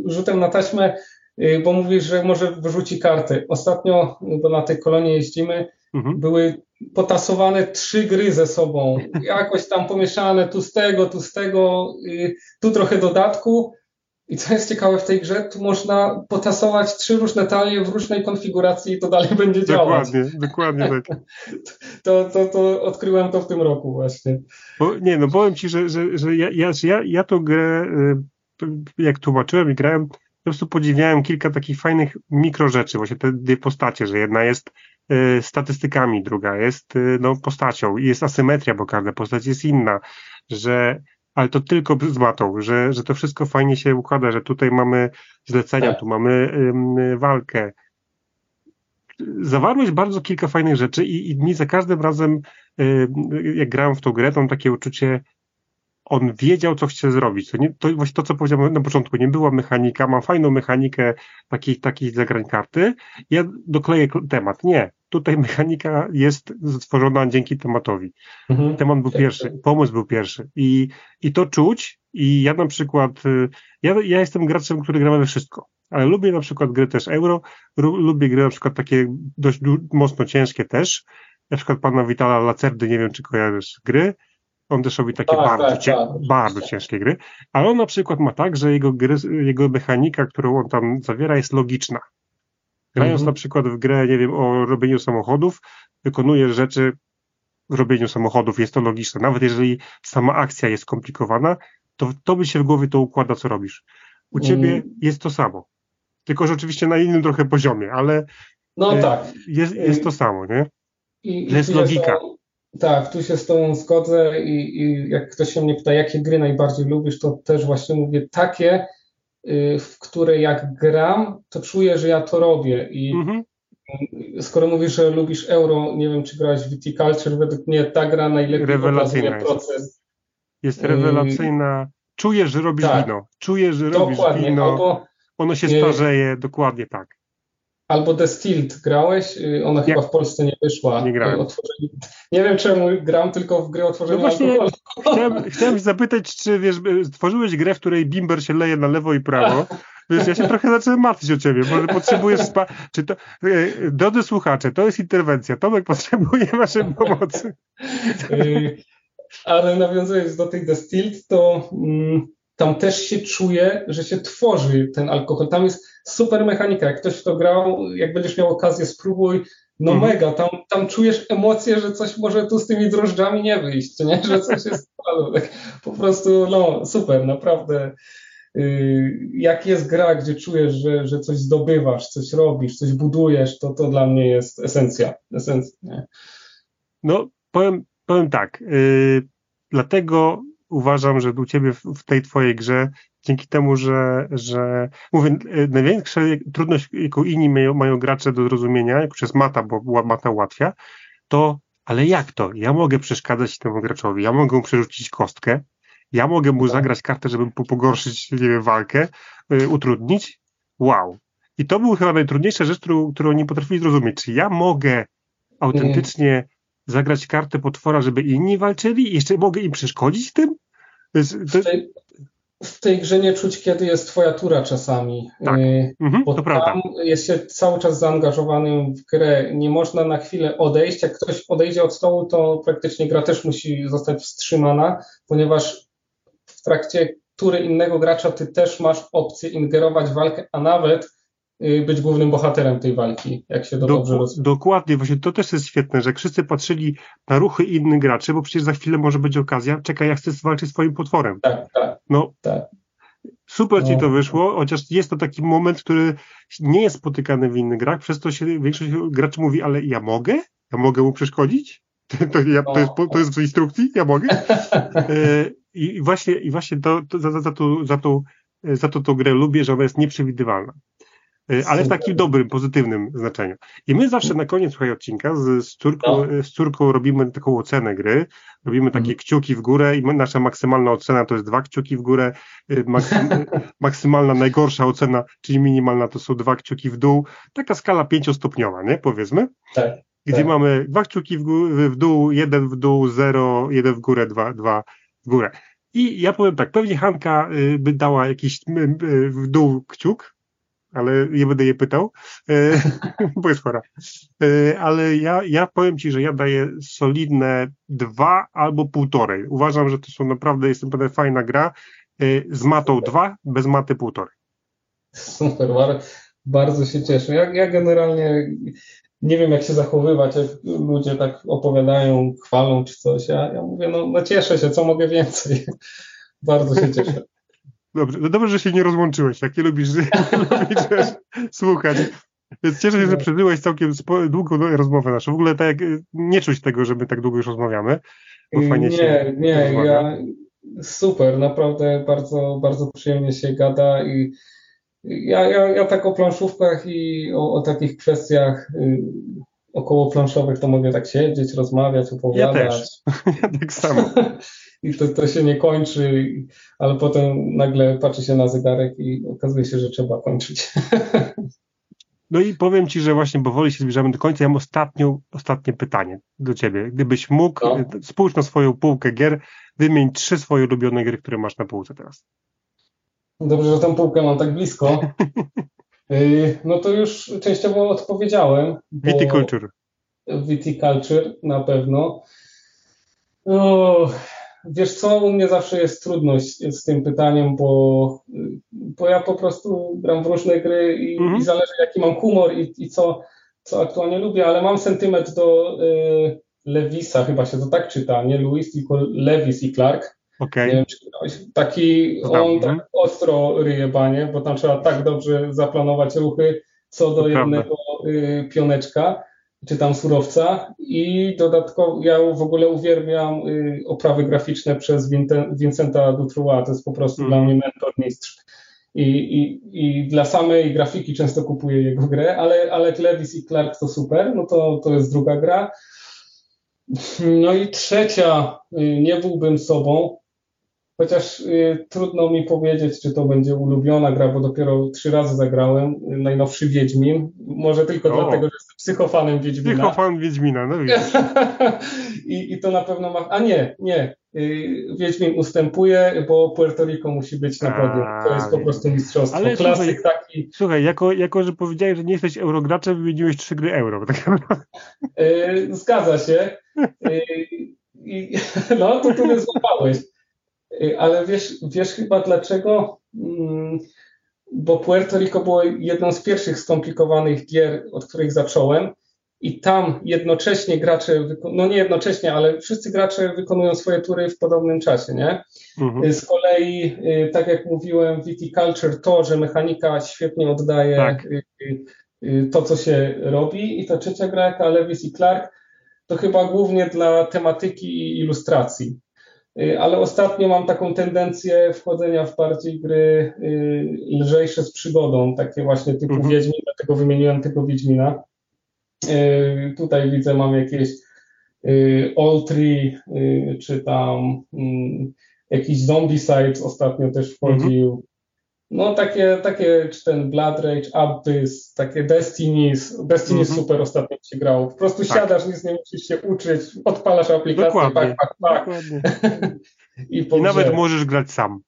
rzutem na taśmę, y, bo mówisz, że może wyrzuci karty. Ostatnio, bo na tej kolonie jeździmy, mhm. były potasowane trzy gry ze sobą, jakoś tam pomieszane tu z tego, tu z tego, y, tu trochę dodatku. I co jest ciekawe w tej grze, tu można potasować trzy różne talie w różnej konfiguracji i to dalej będzie działać. Dokładnie, dokładnie tak. To, to, to odkryłem to w tym roku właśnie. Bo, nie, no powiem Ci, że, że, że ja, ja, ja, ja tą grę, y, jak tłumaczyłem i grałem, po prostu podziwiałem kilka takich fajnych mikro rzeczy, właśnie te dwie postacie, że jedna jest statystykami, druga jest y, no, postacią i jest asymetria, bo każda postać jest inna, że ale to tylko z matą, że, że to wszystko fajnie się układa, że tutaj mamy zlecenia, tak. tu mamy walkę. Zawarłeś bardzo kilka fajnych rzeczy i, i mi za każdym razem, y, jak grałem w tą grę, to mam takie uczucie, on wiedział, co chce zrobić. To, nie, to właśnie to, co powiedziałem na początku, nie była mechanika, mam fajną mechanikę takich, takich zagrań karty, ja dokleję temat. Nie. Tutaj mechanika jest stworzona dzięki tematowi. Mhm. Temat był pierwszy, pomysł był pierwszy. I, I to czuć, i ja na przykład, y, ja, ja jestem graczem, który gra we wszystko, ale lubię na przykład gry też euro, lubię gry na przykład takie dość mocno ciężkie też, na przykład pana Witala Lacerdy, nie wiem czy kojarzysz gry, on też robi takie tak, bardzo, tak, cię, tak. bardzo ciężkie gry, ale on na przykład ma tak, że jego, gry, jego mechanika, którą on tam zawiera, jest logiczna. Grając mhm. na przykład w grę, nie wiem, o robieniu samochodów, wykonujesz rzeczy w robieniu samochodów, jest to logiczne. Nawet jeżeli sama akcja jest skomplikowana, to to by się w głowie to układa, co robisz. U ciebie mm. jest to samo. Tylko, że oczywiście na innym trochę poziomie, ale no, e, tak. jest, jest to samo, nie? I, jest logika. Tak, tu się z Tobą zgodzę i, i jak ktoś się mnie pyta, jakie gry najbardziej lubisz, to też właśnie mówię takie, y, w które jak gram, to czuję, że ja to robię i mhm. skoro mówisz, że lubisz euro, nie wiem, czy grałeś w Viticulture, według mnie ta gra najlepiej obrazuje proces. Jest rewelacyjna. Czujesz, że robisz tak, wino. Czujesz, że robisz dokładnie, wino. Albo, ono się starzeje, dokładnie tak. Albo The Stilled grałeś? Y, ona nie. chyba w Polsce nie wyszła. Nie grałem. Nie wiem czemu gram tylko w grę o no właśnie, chciałem, chciałem zapytać, czy wiesz, stworzyłeś grę, w której bimber się leje na lewo i prawo. Wiesz, ja się trochę zacząłem martwić o ciebie, może potrzebujesz spa... Czy to... E, drodzy słuchacze, to jest interwencja. Tomek potrzebuje waszej pomocy. Y, ale nawiązując do tych Destilled, to mm, tam też się czuje, że się tworzy ten alkohol. Tam jest super mechanika. Jak ktoś w to grał, jak będziesz miał okazję, spróbuj. No mhm. mega, tam, tam czujesz emocje, że coś może tu z tymi drożdżami nie wyjść, nie? że coś jest tak, po prostu, no super, naprawdę. Yy, jak jest gra, gdzie czujesz, że, że coś zdobywasz, coś robisz, coś budujesz, to to dla mnie jest esencja. esencja nie? No, powiem, powiem tak. Yy, dlatego uważam, że u ciebie w tej twojej grze, dzięki temu, że, że mówię, największa trudność, jaką inni mają, mają gracze do zrozumienia, jak już jest mata, bo mata ułatwia, to ale jak to? Ja mogę przeszkadzać temu graczowi, ja mogę mu przerzucić kostkę, ja mogę mu zagrać kartę, żeby pogorszyć, nie wiem, walkę, y, utrudnić. Wow. I to był chyba najtrudniejsza rzecz, którą, którą nie potrafili zrozumieć. Czy ja mogę autentycznie zagrać kartę potwora, żeby inni walczyli i jeszcze mogę im przeszkodzić tym? W, tej, w tej grze nie czuć, kiedy jest twoja tura czasami. Tak. Y, mhm, bo to prawda. jest się cały czas zaangażowanym w grę. Nie można na chwilę odejść. Jak ktoś odejdzie od stołu, to praktycznie gra też musi zostać wstrzymana, ponieważ w trakcie tury innego gracza ty też masz opcję ingerować w walkę, a nawet być głównym bohaterem tej walki, jak się to Do, dobrze. Dokładnie, właśnie to też jest świetne, że wszyscy patrzyli na ruchy innych graczy, bo przecież za chwilę może być okazja, czekaj, ja chcę walczyć swoim potworem. Tak, tak. No, tak. Super ci to no. wyszło, chociaż jest to taki moment, który nie jest spotykany w innych grach, przez to się większość graczy mówi, ale ja mogę? Ja mogę mu przeszkodzić? To, ja, to, jest, to jest w instrukcji? Ja mogę? I właśnie, i właśnie to, to za, za, to, za, to, za to tą grę lubię, że ona jest nieprzewidywalna. E, ale w takim dobrym, pozytywnym znaczeniu. I my zawsze na koniec słuchaj, odcinka z, z, córką, no. z córką robimy taką ocenę gry, robimy takie mhm. kciuki w górę i nasza maksymalna ocena to jest dwa kciuki w górę, y, maksym, maksymalna najgorsza ocena, czyli minimalna to są dwa kciuki w dół, taka skala pięciostopniowa, nie, powiedzmy? Tak. Gdzie tak. mamy dwa kciuki w, w dół, jeden w dół, zero, jeden w górę, dwa, dwa w górę. I ja powiem tak, pewnie Hanka y, by dała jakiś y, w dół kciuk, ale nie będę jej pytał, e, bo jest chora. E, ale ja, ja powiem Ci, że ja daję solidne dwa albo półtorej. Uważam, że to są naprawdę, jest naprawdę fajna gra. E, z matą dwa, bez maty półtorej. Super, bardzo się cieszę. Ja, ja generalnie nie wiem, jak się zachowywać, jak ludzie tak opowiadają, chwalą czy coś. Ja, ja mówię, no, no cieszę się, co mogę więcej. bardzo się cieszę. Dobrze, no dobrze, że się nie rozłączyłeś, jak nie lubisz, lubisz słuchać. Więc cieszę się, że przeżyłeś całkiem długą rozmowę naszą. W ogóle tak jak nie czuć tego, że my tak długo już rozmawiamy. Bo fajnie nie, się nie, rozmawia. ja super, naprawdę bardzo, bardzo przyjemnie się gada i ja, ja, ja tak o planszówkach i o, o takich kwestiach y, około planszowych to mogę tak siedzieć, rozmawiać, opowiadać. Ja też. Ja tak samo. i to, to się nie kończy, ale potem nagle patrzy się na zegarek i okazuje się, że trzeba kończyć. No i powiem Ci, że właśnie powoli się zbliżamy do końca. Ja mam ostatnią, ostatnie pytanie do Ciebie. Gdybyś mógł, no. spójrz na swoją półkę gier, wymień trzy swoje ulubione gry, które masz na półce teraz. Dobrze, że tę półkę mam tak blisko. Y, no to już częściowo odpowiedziałem. Viticulture. Viticulture na pewno. O, Wiesz co, u mnie zawsze jest trudność z tym pytaniem, bo, bo ja po prostu gram w różne gry i, mhm. i zależy jaki mam humor i, i co, co aktualnie lubię, ale mam sentyment do y, Lewisa, chyba się to tak czyta, nie Louis, tylko Lewis i Clark. Okay. Nie wiem, czy taki, on tak ostro ryje banie, bo tam trzeba tak dobrze zaplanować ruchy co do to jednego y, pioneczka czy tam surowca i dodatkowo ja w ogóle uwielbiam y, oprawy graficzne przez Vincenta Dutrua, to jest po prostu mm. dla mnie mentor mistrz. I, i, I dla samej grafiki często kupuję jego grę, ale, ale Lewis i Clark to super, no to, to jest druga gra. No i trzecia, y, nie byłbym sobą, Chociaż y, trudno mi powiedzieć, czy to będzie ulubiona gra, bo dopiero trzy razy zagrałem. Najnowszy Wiedźmin. Może tylko o. dlatego, że jestem psychofanem Wiedźmina. Psychofan Wiedźmina, no I, I to na pewno ma. A nie, nie. Y, Wiedźmin ustępuje, bo Puerto Rico musi być na podium. To jest po prostu mistrzostwo. Ale Klasyk słuchaj, taki. Słuchaj, jako, jako że powiedziałeś, że nie jesteś eurograczem, wymieniłeś trzy gry euro. Tak y, Zgadza się. I, no, to tu mnie złapałeś. Y, ale wiesz, wiesz chyba dlaczego? Mm, bo Puerto Rico było jedną z pierwszych skomplikowanych gier, od których zacząłem. I tam jednocześnie gracze, no nie jednocześnie, ale wszyscy gracze wykonują swoje tury w podobnym czasie, nie? Mhm. Y, z kolei, y, tak jak mówiłem, Viticulture to, że mechanika świetnie oddaje tak. to, co się robi. I ta trzecia gra, jaka Lewis i Clark, to chyba głównie dla tematyki i ilustracji. Y, ale ostatnio mam taką tendencję wchodzenia w bardziej gry y, lżejsze z przygodą, takie właśnie typu mhm. Wiedźmin, dlatego wymieniłem tylko Wiedźmina. Y, tutaj widzę, mam jakieś Tree, czy tam mm, jakiś Zombie Sites ostatnio też wchodził. No takie, takie, czy ten Blood Rage, Abyss, takie Destinies, Destinies mm -hmm. super ostatnio się grało. Po prostu tak. siadasz, nic nie musisz się uczyć, odpalasz aplikację, Dokładnie. pak, pak, pak. I, I nawet możesz grać sam.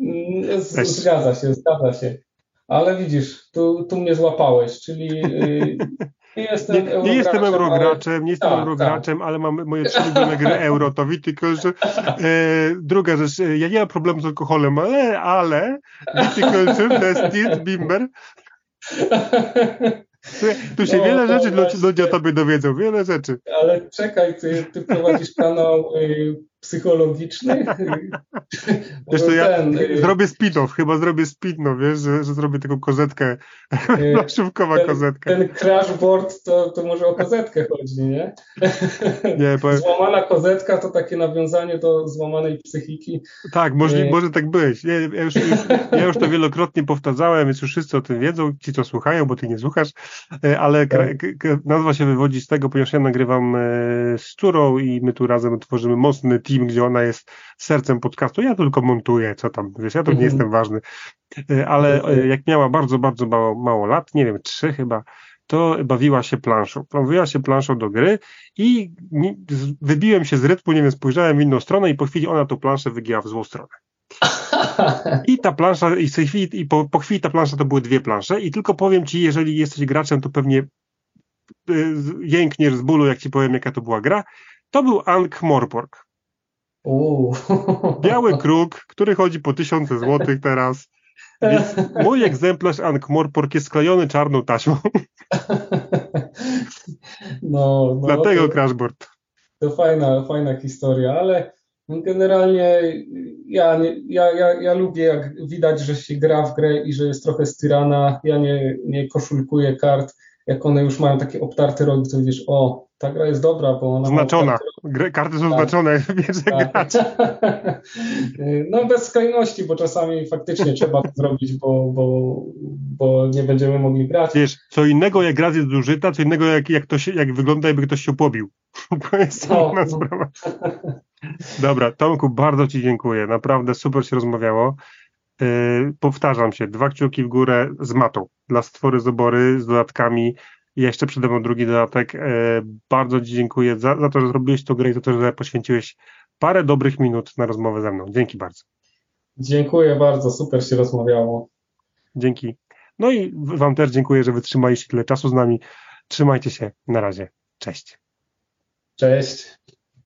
Mm, z, zgadza się, zgadza się. Ale widzisz, tu, tu mnie złapałeś, czyli y, nie jestem, nie, nie jestem eurograczem, ale... nie jestem tak, eurograczem, tak. ale mam moje trzy ulubione gry euro, to Viticulture. E, druga rzecz, e, ja nie mam problemu z alkoholem, ale, ale Viticulture, Destin, Bimber. Tu się no, wiele rzeczy właśnie. ludzie o tobie dowiedzą, wiele rzeczy. Ale czekaj, ty, ty prowadzisz kanał y, psychologiczny. Wiesz to ja ten, zrobię spin-off, chyba zrobię spin-off, wiesz, że, że zrobię taką kozetkę, planszówkowa ten, kozetka. Ten crashboard to, to może o kozetkę chodzi, nie? nie powiem... Złamana kozetka to takie nawiązanie do złamanej psychiki. Tak, może, może tak być. Ja, ja, już, ja już to wielokrotnie powtarzałem, więc już wszyscy o tym wiedzą, ci co słuchają, bo ty nie słuchasz, ale tak. nazwa się wywodzi z tego, ponieważ ja nagrywam z Czurą i my tu razem tworzymy mocny team, gdzie ona jest sercem podcastu. Ja tylko montuję, co tam, wiesz, ja to nie mhm. jestem ważny. E, ale e, jak miała bardzo, bardzo mało, mało lat, nie wiem, trzy chyba, to bawiła się planszą. Bawiła się planszą do gry i wybiłem się z rytmu, nie wiem, spojrzałem w inną stronę i po chwili ona tą planszę wygięła w złą stronę. I ta plansza, i, chwili, i po, po chwili ta plansza to były dwie plansze i tylko powiem Ci, jeżeli jesteś graczem, to pewnie e, jękniesz z bólu, jak Ci powiem, jaka to była gra. To był Ankh Morpork. Biały kruk, który chodzi po tysiące złotych teraz. Więc mój egzemplarz Ankh Morpork jest sklejony czarną taśmą. No, no, Dlatego to, crashboard. To fajna, fajna historia, ale generalnie ja, nie, ja, ja, ja lubię, jak widać, że się gra w grę i że jest trochę styrana. Ja nie, nie koszulkuję kart jak one już mają takie obtarte rogi, to wiesz, o, ta gra jest dobra, bo ona Znaczona. Gry, karty są tak. znaczone, wiesz, tak. grać. No bez skrajności, bo czasami faktycznie trzeba to zrobić, bo, bo, bo nie będziemy mogli grać. Wiesz, co innego jak gra jest zużyta, co innego jak, jak, to się, jak wygląda, jakby ktoś się pobił. To jest no, inna sprawa. Dobra, Tomku, bardzo Ci dziękuję. Naprawdę super się rozmawiało. Yy, powtarzam się, dwa kciuki w górę z matą dla stwory z obory, z dodatkami. Jeszcze przede mną drugi dodatek. Yy, bardzo Ci dziękuję za, za to, że zrobiłeś to grę i za to, że poświęciłeś parę dobrych minut na rozmowę ze mną. Dzięki bardzo. Dziękuję bardzo, super się rozmawiało. Dzięki. No i Wam też dziękuję, że wytrzymaliście tyle czasu z nami. Trzymajcie się. Na razie. Cześć. Cześć.